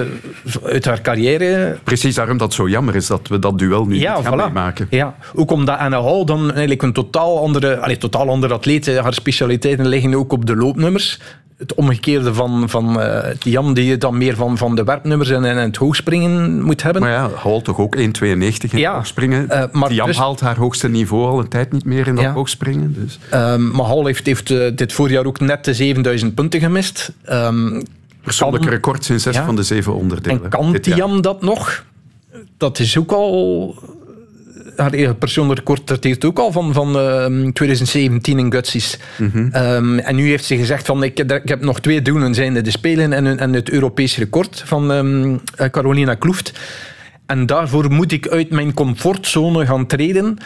Speaker 4: uit haar carrière
Speaker 3: Precies daarom dat het zo jammer is dat we dat duel nu
Speaker 4: Ja,
Speaker 3: niet gaan
Speaker 4: voilà.
Speaker 3: meemaken.
Speaker 4: Ja, ook omdat Anna Hall dan eigenlijk een totaal andere, allee, totaal andere atleet is. Haar specialiteiten liggen ook op de loopnummers. Het omgekeerde van, van eh Tiam, die je dan meer van, van de werpnummers en, en het hoogspringen moet hebben.
Speaker 3: Maar ja, Hall toch ook 1,92 in
Speaker 4: Ja,
Speaker 3: het hoogspringen.
Speaker 4: eh, maar
Speaker 3: Tiam
Speaker 4: dus-
Speaker 3: haalt haar hoogste niveau al een tijd niet meer in dat
Speaker 4: Ja.
Speaker 3: hoogspringen. Dus.
Speaker 4: Ehm, maar Hall heeft, heeft eh, dit voorjaar ook net de 7000 punten gemist. Ehm,
Speaker 3: Persoonlijk
Speaker 4: kan-
Speaker 3: record sinds zes
Speaker 4: Ja.
Speaker 3: van de zeven onderdelen.
Speaker 4: En kan. Tiam dat nog? Dat is ook al... Haar eigen persoonlijk record dateert ook al van, van ehm, 2017 in Gutsies.
Speaker 3: Mhm.
Speaker 4: Ehm, en nu heeft ze gezegd van ik, ik heb nog twee doelen, zijn de Spelen en, en het Europees record van ehm, eh, Carolina Kloeft. En daarvoor moet ik uit mijn comfortzone gaan treden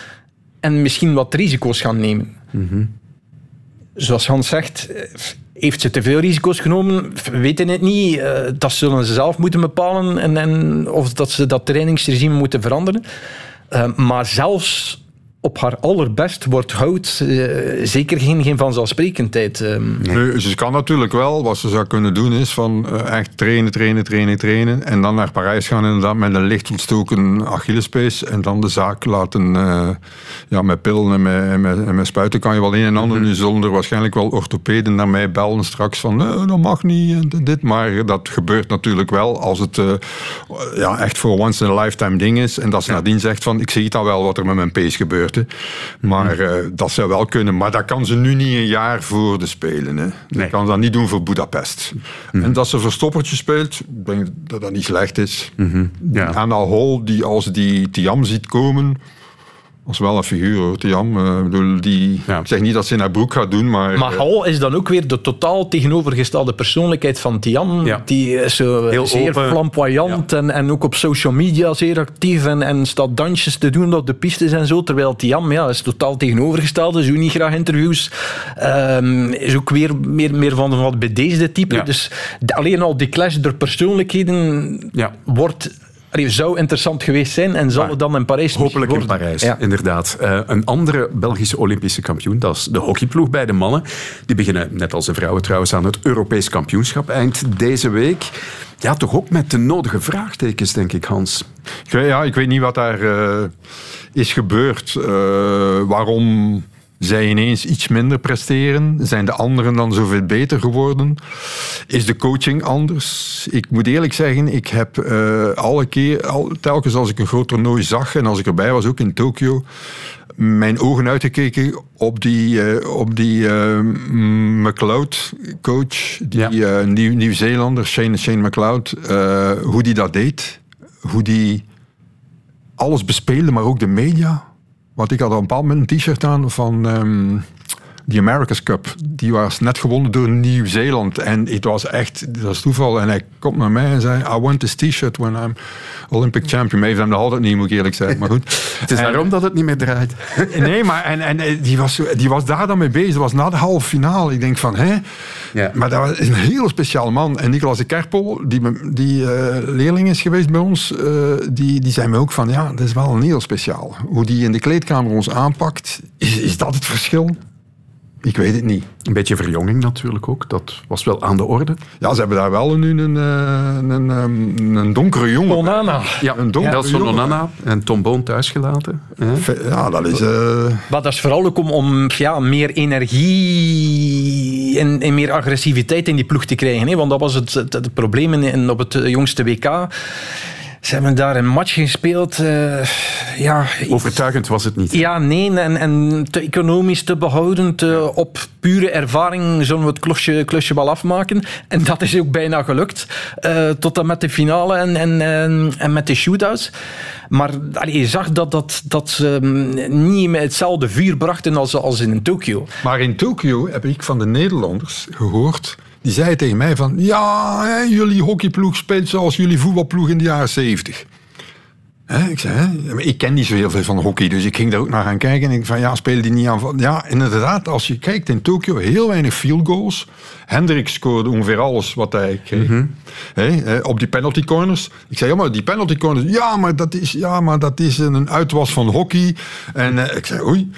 Speaker 4: en misschien wat risico's gaan nemen.
Speaker 3: Mhm.
Speaker 4: Zoals Hans zegt, heeft ze te veel risico's genomen? We weten het niet. Eh, Dat zullen ze zelf moeten bepalen en, en of dat ze dat trainingsregime moeten veranderen. Eh, maar zelfs op haar allerbest wordt hout eh, zeker geen, geen vanzelfsprekendheid. ehm.
Speaker 5: Nee, ze kan natuurlijk wel. Wat ze zou kunnen doen is van eh, echt trainen, trainen, trainen, trainen. En dan naar Parijs gaan inderdaad met een licht ontstoken Achillespees. En dan de zaak laten... eh, ja, met pillen en met, en, met, en met spuiten kan je wel een en ander. Nu zullen er waarschijnlijk wel orthopeden naar mij bellen straks van... "Nee, dat mag niet dit. Maar dat gebeurt natuurlijk wel als het eh, ja, echt voor once in a lifetime ding is. En dat ze nadien zegt van... Ik zie het al wel wat er met mijn pees gebeurt. Maar eh, dat zou wel kunnen. Maar dat kan ze nu niet een jaar voor de Spelen. Hè. Kan dat niet doen voor Budapest. En dat ze verstoppertje speelt, ik denk dat dat niet slecht is.
Speaker 3: Ja.
Speaker 5: Anna Hall, die als die Tiam ziet komen... Is wel een figuur hoor, Tiam. Eh, ik bedoel, die, Ik zeg niet dat ze in haar broek gaat doen, maar...
Speaker 4: Maar
Speaker 5: eh,
Speaker 4: Hall is dan ook weer de totaal tegenovergestelde persoonlijkheid van Tian. Die is zo
Speaker 3: Heel
Speaker 4: zeer
Speaker 3: open.
Speaker 4: flamboyant en, en ook op social media zeer actief en, en staat dansjes te doen op de pistes en zo. Terwijl Tiam ja, is totaal tegenovergestelde, doet niet graag interviews. Ehm, is ook weer meer, meer van wat bedeesde type. Dus alleen al die clash der persoonlijkheden wordt... allee, zou interessant geweest zijn en zal het dan in Parijs
Speaker 3: Hopelijk in. Parijs,
Speaker 4: Ja.
Speaker 3: inderdaad. Eh, een andere Belgische Olympische kampioen, dat is de hockeyploeg bij de mannen. Die beginnen, net als de vrouwen trouwens, aan het Europees kampioenschap eind deze week. Ja, toch ook met de nodige vraagtekens, denk ik, Hans.
Speaker 5: Ik weet, ja, ik weet niet wat daar eh, is gebeurd. Eh, waarom zij ineens iets minder presteren? Zijn de anderen dan zoveel beter geworden? Is de coaching anders? Ik moet eerlijk zeggen, ik heb eh, alle keer, al, telkens als ik een groot toernooi zag en als ik erbij was, ook in Tokio, mijn ogen uitgekeken op die, eh, op die eh, McLeod-coach, die eh, Nieuw- Nieuw-Zeelander, Shane, Shane McLeod, hoe die dat deed. Hoe die alles bespeelde, maar ook de media. Want ik had op een bepaald moment een t-shirt aan van ehm de America's Cup. Die was net gewonnen door Nieuw-Zeeland. En het was echt, dat is toeval. En hij komt naar mij en zei, I want this t-shirt when I'm Olympic champion. Maar hij heeft hem altijd niet, moet ik eerlijk zeggen. Maar goed.
Speaker 3: Het is daarom dat het niet meer draait.
Speaker 5: Nee, maar en, en eh, die, was, die was daar dan mee bezig. Dat was na de halve finale. Ik denk van, hè? Maar dat was een heel speciale man. En Nicolas de Kerpel, die, die eh, leerling is geweest bij ons, eh, die, die zei me ook van, ja, dat is wel een heel speciaal. Hoe die in de kleedkamer ons aanpakt, is, is dat het verschil? Ik weet het niet.
Speaker 3: Een beetje verjonging natuurlijk ook. Dat was wel aan de orde.
Speaker 5: Ja, ze hebben daar wel nu een, een, een, een, een donkere jongen.
Speaker 4: Onana.
Speaker 3: Ja,
Speaker 5: een donkere
Speaker 3: Nelson
Speaker 5: jongen.
Speaker 3: Onana en Tom Boon thuisgelaten. hè.
Speaker 5: Ja, dat is... eh,
Speaker 4: Maar dat is vooral ook om, om ja, meer energie en, en meer agressiviteit in die ploeg te krijgen. Hè? Want dat was het, het, het probleem in, in- op het eh, jongste WK. Ze hebben daar een match gespeeld. eh, ja,
Speaker 3: Overtuigend was het niet.
Speaker 4: ja, nee, en, en te economisch, te behoudend. eh, op pure ervaring zullen we het klusje, klusje wel afmaken. En dat is ook bijna gelukt. eh, tot en met de finale en, en, en, en met de shootouts. Maar allee, je zag dat, dat, dat ze mm, niet met hetzelfde vuur brachten als, als in Tokio.
Speaker 5: Maar in Tokio heb ik van de Nederlanders gehoord. Die zeiden tegen mij van... Ja, hè, jullie hockeyploeg speelt zoals jullie voetbalploeg in de jaren zeventig. Ik zei, hè? Ik ken niet zo heel veel van hockey, dus ik ging daar ook naar gaan kijken. En ik van, ja, spelen die niet aan... Ja, inderdaad, als je kijkt in Tokio, heel weinig field goals. Hendrik scoorde ongeveer alles wat hij kreeg. Hè, hè, op die penalty corners. Ik zei, ja, maar die penalty corners... Ja, maar dat is, ja, maar dat is een uitwas van hockey. En eh, ik zei, oei...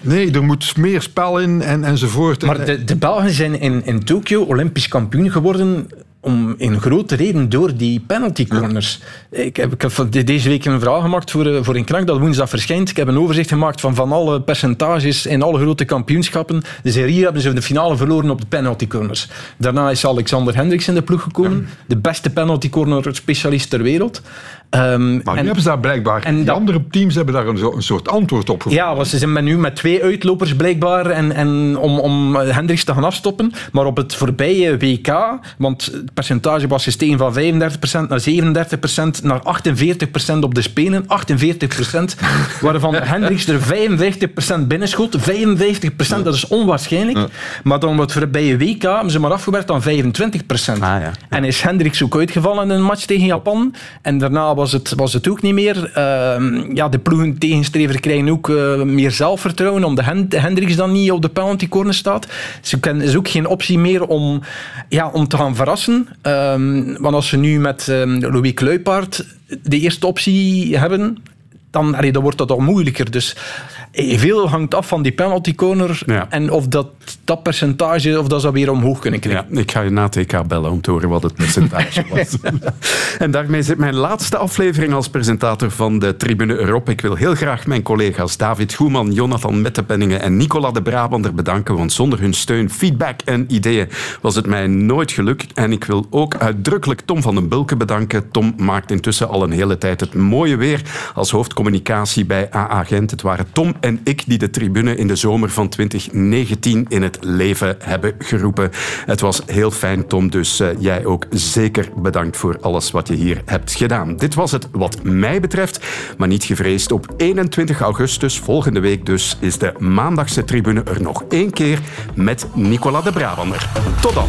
Speaker 5: Nee, er moet meer spel in en, enzovoort.
Speaker 4: Maar de, de Belgen zijn in, in Tokio Olympisch kampioen geworden om in grote reden door die penalty corners. Ik heb, ik deze week een verhaal gemaakt voor, eh, voor een knak dat woensdag verschijnt. Ik heb een overzicht gemaakt van, van alle percentages in alle grote kampioenschappen. Dus hier hebben ze de finale verloren op de penalty corners. Daarna is Alexander Hendricks in de ploeg gekomen. De beste penalty corner specialist ter wereld. Ehm,
Speaker 5: Maar nu
Speaker 4: en-
Speaker 5: hebben ze daar blijkbaar...
Speaker 4: en
Speaker 5: die
Speaker 4: dat-
Speaker 5: andere teams hebben daar een, zo- een soort antwoord op gevonden.
Speaker 4: ja, want ze zijn nu met twee uitlopers blijkbaar en, en om, om Hendricks te gaan afstoppen. Maar op het voorbije WK, want het percentage was gestegen van 35% naar 37% naar 48% op de Spelen. 48% waarvan Hendricks er 55% binnenschoot. 55% dat is onwaarschijnlijk. Maar dan op het voorbije WK hebben ze maar afgewerkt aan 25%. En is Hendricks ook uitgevallen in een match tegen Japan. En daarna was het, was het ook niet meer. Ehm, ja, de ploegen tegenstrever krijgen ook eh, meer zelfvertrouwen, omdat Hen- Hendricks dan niet op de penalty corner staat. Dus er is ook geen optie meer om, ja, om te gaan verrassen. Ehm, want als ze nu met ehm, Louis Kluipaert de eerste optie hebben, dan, allee, dan wordt dat al moeilijker. Dus veel hangt af van die penalty corner en of dat, dat percentage of dat ze weer omhoog kunnen krijgen.
Speaker 3: Ja, ik ga je na het EK bellen om te horen wat het percentage was. en daarmee zit mijn laatste aflevering als presentator van de Tribune Europe. Ik wil heel graag mijn collega's David Goeman, Jonathan Mettepenningen en Nicola de Brabander bedanken, want zonder hun steun, feedback en ideeën was het mij nooit gelukt. En ik wil ook uitdrukkelijk Tom van den Bulke bedanken. Tom maakt intussen al een hele tijd het mooie weer als hoofdcommunicatie bij AA Gent. Het waren Tom en ik die de tribune in de zomer van 2019 in het leven hebben geroepen. Het was heel fijn, Tom, dus eh, jij ook zeker bedankt voor alles wat je hier hebt gedaan. Dit was het wat mij betreft, maar niet gevreesd. Op 21 augustus, volgende week dus, is de maandagse tribune er nog één keer met Nicola de Brabander. Tot dan.